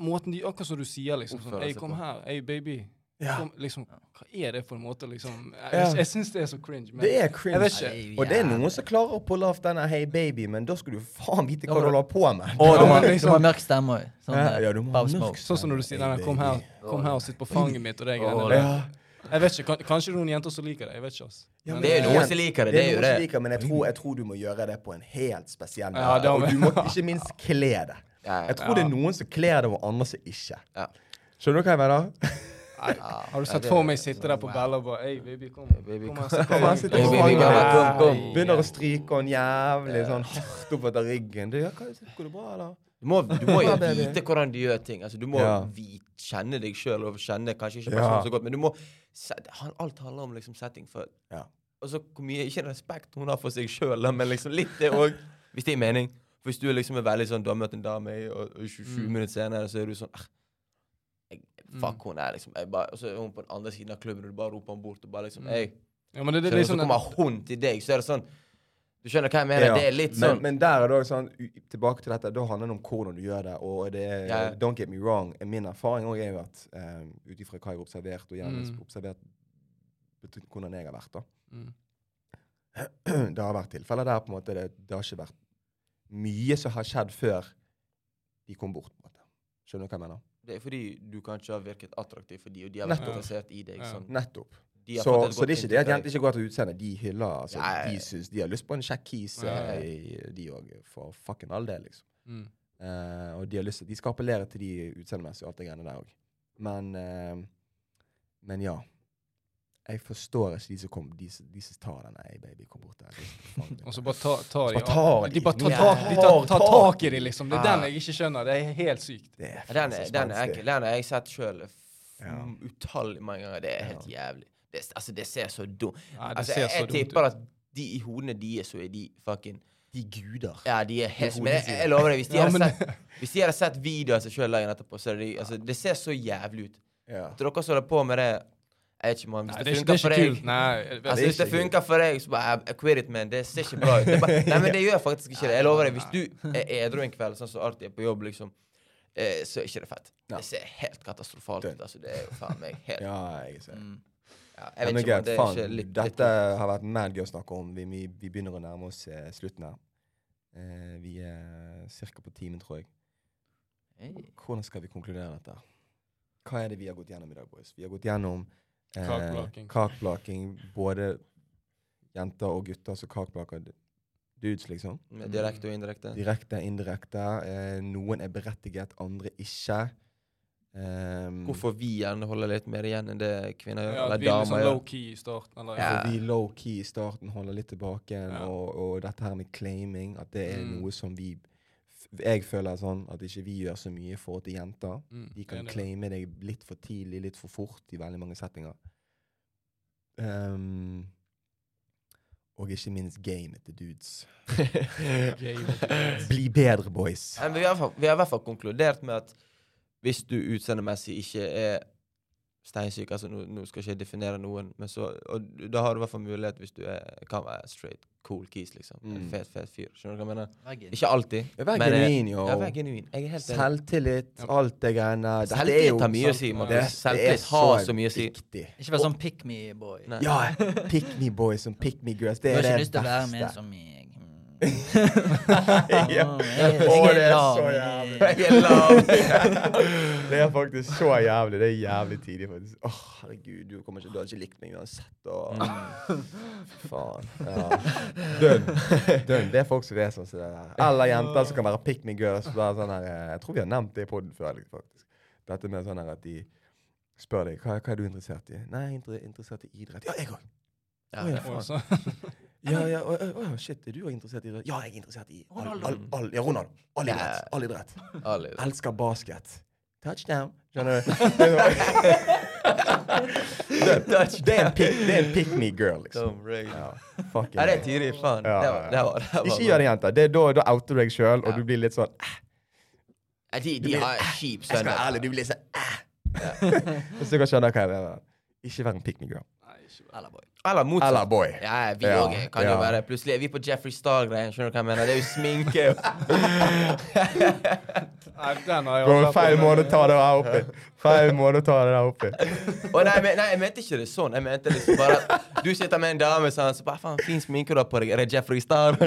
måten de, akkurat som du sier, liksom. Sånn, Oppfører kom her. hey baby. Ja. Kom, liksom, hva er det for en måte, liksom? Jeg, Ja. jeg, jeg syns det er så cringe. Men Det er jeg cringe. vet ikke. det jo Og det er noen som klarer å pulle off denne 'Hey baby', men da skulle du faen vite hva du holder på med. Og du må, men du liksom- ha mørk stemme òg. Sånn Ja, ja, du må mørk Sånn som når du sier denne kom her, kom her og sitt på fanget mitt og det greiene der. Jeg vet ikke, Kanskje noen jenter som liker det. Jeg vet ikke, altså. Ja, Men, Det er jo noen som liker det. Det Det er jo det. liker, men jeg tror, jeg tror du må gjøre det på en helt spesiell måte. Ja, og du må ikke minst kle det. Ja, ja. Jeg tror det er noen som kler det, og andre som ikke. Ja. Skjønner du hva jeg mener? Har du sett for meg sitte der på Bella og bare Hei, baby, kom. baby, kom kom. her, sitt på fanget. Begynner å stryke henne jævlig sånn hardt oppetter ryggen. Du, ja, hva, går det bra, eller? Du må, du må jo vite hvordan du gjør ting. Altså, du må Ja. vite, kjenne deg sjøl og kjenne kanskje ikke Ja. personen så godt, men du må set- Alt handler om liksom setting for Ja. Og så hvor mye Ikke respekt hun har for seg sjøl, men liksom litt det òg. Hvis det gir mening. For Hvis du liksom er veldig sånn Du har møtt en dame, og, og 20 Mm. minutter senere så er du sånn «Ah, jeg, Fuck, Mm. hun er liksom jeg bare, Og så er hun på den andre siden av klubben, og du bare roper henne bort og bare liksom Mm. Hey. Ja, men det, det, Så, det så sånn kommer hun til deg, så er det sånn Du skjønner hva jeg mener? Ja, Det er litt sånn men der er det også sånn, tilbake til dette, da handler det om hvordan du gjør det. Og det er, Ja. don't get me wrong, min erfaring også er jo at um, ut ifra hva jeg har observert, og gjerne Mm. observert hvordan jeg har vært, da. mm. det har vært tilfeller der på en måte det, det har ikke vært mye som har skjedd før de kom bort. på en måte. Skjønner du hva jeg mener? Det er fordi du kanskje har virket attraktiv for de, og de har vært interessert i deg. Sånn. Nettopp. De Så, så det er ikke det at jenter ikke går til utseendet. De hyller altså, Ja, ja, ja. De synes de har lyst på en kjekk kis, eh, de òg. For fucking all del, liksom. Mm. Uh, og de, har lyst, de skal appellere til de utseendemessige og alt det greiene der òg. Men, uh, men ja. Jeg forstår ikke de som, kom, de, de som tar den Hey, baby, kom bort der. Og så bare ta, tar de Bare tar De de. bare tar, Ja. tak, de tar, tar Tak tak i i de. de, liksom. Det er den jeg ikke skjønner. Det er helt sykt. Det er Den er, den er ekkel. Den har jeg sett sjøl Ja. utallige mange ganger. Det er helt jævlig. Det, altså, det ser så dumt Nei, altså, jeg, jeg tipper at de i hodene deres så er de fucking De guder. Ja, de er helt Men jeg, jeg lover deg, hvis de, Ja, hadde sett, hvis de hadde sett video av seg sjøl dagen etterpå, så er de altså, Det ser så jævlig ut. Ja. At dere som holder på med det Jeg vet ikke, man. Hvis Nei, det, det er funker er for deg. Nei, Altså, Hvis det funker for deg, så bare I quit it, man. Det ser ikke bra ut. Bare, nei, men det gjør faktisk ikke det. Jeg lover deg. Hvis du er edru en kveld, sånn som alltid er på jobb, liksom, eh, så er ikke det fett. Det ser helt katastrofalt ut. Altså, det er jo faen meg helt ja, jeg ser. Mm. ja, Jeg Men vet er ikke om det er Faen, ikke litt, litt dette har vært mad gøy å snakke om. Vi, vi, vi begynner å nærme oss eh, slutten her. Eh, vi er ca. på timen, tror jeg. Hey. Hvordan skal vi konkludere dette? Hva er det vi har gått gjennom i dag, boys? Vi har gått gjennom eh, Kakblakking. kakblakking. Både jenter og gutter som kakblaker dudes, liksom. med direkte og indirekte. Direkte, indirekte. Eh, noen er berettiget, andre ikke. Um, Hvorfor vi gjerne holder litt mer igjen enn det kvinner gjør, Ja, eller vi er damer sånn gjør. low-key i starten. Eller, Ja. For vi low-key i starten holder litt tilbake, Ja. og, og dette her med claiming, at det er Mm. noe som vi Jeg føler sånn at ikke vi gjør så mye i forhold til jenter. Mm, De kan enig. claime deg litt for tidlig, litt for fort i veldig mange settinger. Um, og ikke minst gamet til dudes. Game. Bli bedre, boys. Men vi har i hvert fall konkludert med at hvis du utseendemessig ikke er steinsyk altså nå, nå skal ikke jeg definere noen, men så, og da har du i hvert fall mulighet hvis du er, kan være straight, cool kis, liksom. En Mm. fet, fet fyr. Skjønner du hva jeg mener? Veggen. Ikke alltid. Vær men, eh, genuin, jo. Ja, vær genuin. Jeg er helt. Selvtillit, Ja. alt det greiene. Dette er Selvtillit har mye å si, Markus. det- det Selvtillit har så mye å si. Ikke vær sånn pick me boy. Nei. Ja, pick me boy som pick me girls. er Det har er ikke lyst til å være med beste. som meg. Ja. Er det er så jævlig. jeg- Jeg er lav. Det er faktisk så jævlig. Det er jævlig tidlig, faktisk. Åh, herregud, du, kommer ikke, du hadde ikke likt meg uansett. Og, Faen. Ja. Dønn. Dønn. Det er folk som er sånn som det der. Eller jenter som kan være pick me girls. Sånn her, eh, jeg tror vi har nevnt det i poden før. faktisk. Dette med sånn her at de spør deg hva, hva er du interessert i. Nei, jeg er interessert i idrett. Ja, jeg òg. Ja, Å, ja, det- Ja, ja, å, shit, er du òg interessert i idrett? Ja, jeg er interessert i all, all, all, ja, Ronald. All idrett. All idrett. alle. Elsker basket. Touchdown. Skjønner du? Det er- er en pick, det er me girl, liksom. Ja, Ja, det er tidlig, faen. Ja, Det ja, det var, det var Ikke gjør det, jenter. Det er da, da outer du deg sjøl, og du blir litt sånn Ja, De, de har kjip Jeg skal være ærlig, du blir sånn Hvis dere skjønner hva jeg mener. Ikke vær en pick me girl. Nei, ikke Eller boy. Eller motsatt. Eller boy. Ja, vi Ja, kan kan jo være Plutselig er vi på Jeffrey Star-greien. Skjønner du hva jeg mener? Det er jo sminke. Nei, feil måte å ta det der i. Feil måte å ta det der oppi. Å, nei, men, nei, jeg mente ikke det sånn. Jeg mente liksom bare at du sitter med en dame sånn, så bare faen, fin sminke du har på deg. Er det Jeffrey Star?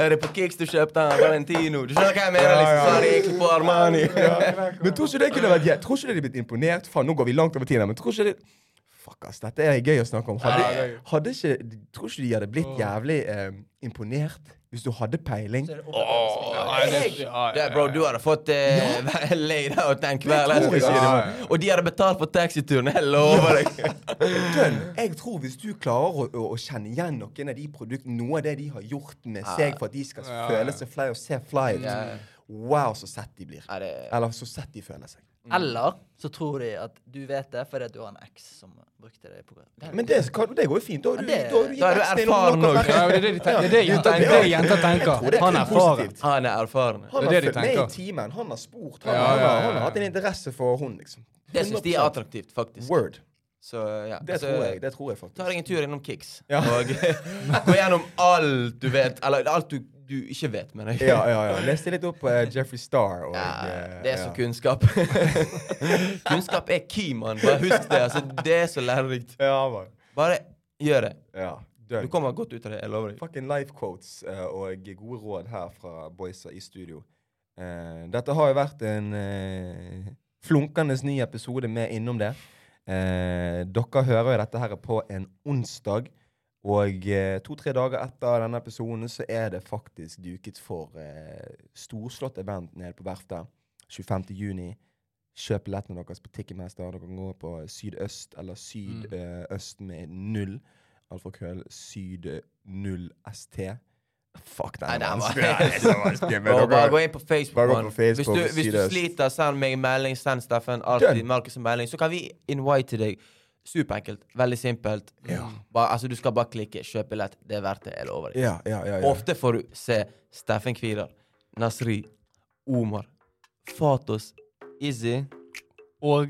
er det på Kicks du kjøpte den? Valentino? Du skjønner hva jeg mener? Liksom, ja. så er det egentlig på Armani. Men tror ikke det kunne vært Tror ikke det de blitt imponert? Faen, nå går vi langt over tiden, men tror ikke det Fuck, ass. Dette er gøy å snakke om. Hadde, Ja, hadde ikke Tror ikke de hadde blitt jævlig eh, imponert hvis du hadde peiling? Ja, bro, du hadde fått eh, laid out den kvelden. det. Og de hadde betalt for taxituren. Jeg lover deg. Dønn. Jeg tror hvis du klarer å, å, å kjenne igjen noen av de produktene, noe av det de har gjort med seg for at de skal Ja, ja. føle seg fly og se fly ut, Ja. wow, så sett de blir. Ja, det, Eller så sett de føler seg. Eller så tror de at du vet det fordi du har en eks som brukte det på Men det, det går jo fint. Da har du, det- da har du Da er du erfaren noen nok. Ja, det er det de tenker. Det er det jenter, er tenker. er Han er erfaren. han er erfaren. Han har fulgt med i timen. Han har spurt. Han, Ja, ja, har, ja, han har hatt en interesse for hun, liksom. Det syns de er attraktivt, faktisk. Word. Så ja. Det altså, tror jeg. Det tror jeg Ta deg en tur innom Kicks. Ja. Og gå gjennom alt du vet. Eller alt du, du ikke vet, mener jeg. Ja, ja, ja. Leste litt opp på uh, Jeffrey Star. Og, Ja, eh, det er så ja. kunnskap. kunnskap er key, mann. Bare husk det. Altså, det er så lærerikt. Ja, man. Bare gjør det. Ja. Du kommer godt ut av det. Jeg lover deg. Fucking life quotes uh, og gode råd her fra boysa i studio. Uh, dette har jo vært en uh, flunkende ny episode med Innom det. Eh, dere hører jo dette her på en onsdag. Og eh, to-tre dager etter denne episoden så er det faktisk duket for eh, storslått event nede på verftet. 25. juni. Kjøp billettene deres på Ticketmaster. Dere kan gå på Sydøst eller Sydøst med null. Alfakrøll Syd0ST. Fuck, den er den vanskelig. Bare gå inn på Facebook, hvis, du, hvis du sliter, send meg en melding. Send Steffen alltid Markus en melding. Så kan vi invite deg. Superenkelt. Veldig simpelt. Ja. Bare, altså, du skal bare klikke. Kjøp billett. Det er verdt det. Jeg lover deg. Ja, ja, ja. ja. Ofte får du se Steffen Kvidar, Nasri, Omar, Fatos, Izzy Og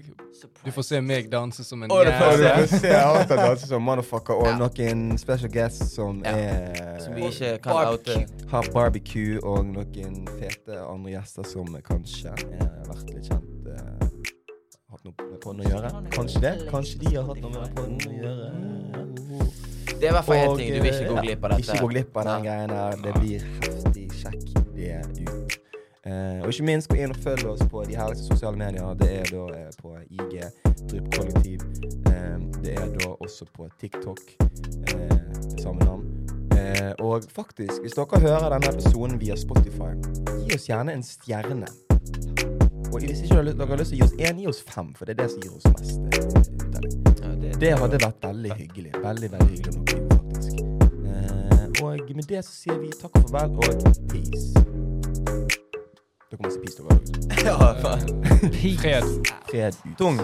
du får se meg danse som en Og det du får se Arta danse som motherfucker, og Ja. noen special guests som Ja. er som vi ikke kan oute. har barbecue, og noen fete andre gjester som kanskje har vært litt kjent. eh, hatt noe med podden å gjøre. Kanskje det. Kanskje de har hatt noe med podden å gjøre. Det er i hvert fall én ting. Du vil ikke gå eh, glipp av dette. Ikke gå glipp av den greien der. Det blir heftig. Sjekk det ut. Uh, og ikke minst gå inn og følg oss på de herligste sosiale medier. Det er da uh, på IG, Drypp Kollektiv. Uh, det er da også på TikTok. Samme navn. Og faktisk, hvis dere hører denne episoden via Spotify, gi oss gjerne en stjerne. Og hvis ikke dere har lyst til å gi oss én, gi oss fem, for det er det som gir oss mest eh, uttelling. Ja, det, Det hadde vært veldig hyggelig. Veldig, veldig hyggelig om dere faktisk. Eh, og med det så sier vi takk og farvel og peace. Dere må si peace, dere. ja, faen. Fred. Fred ut. Tung.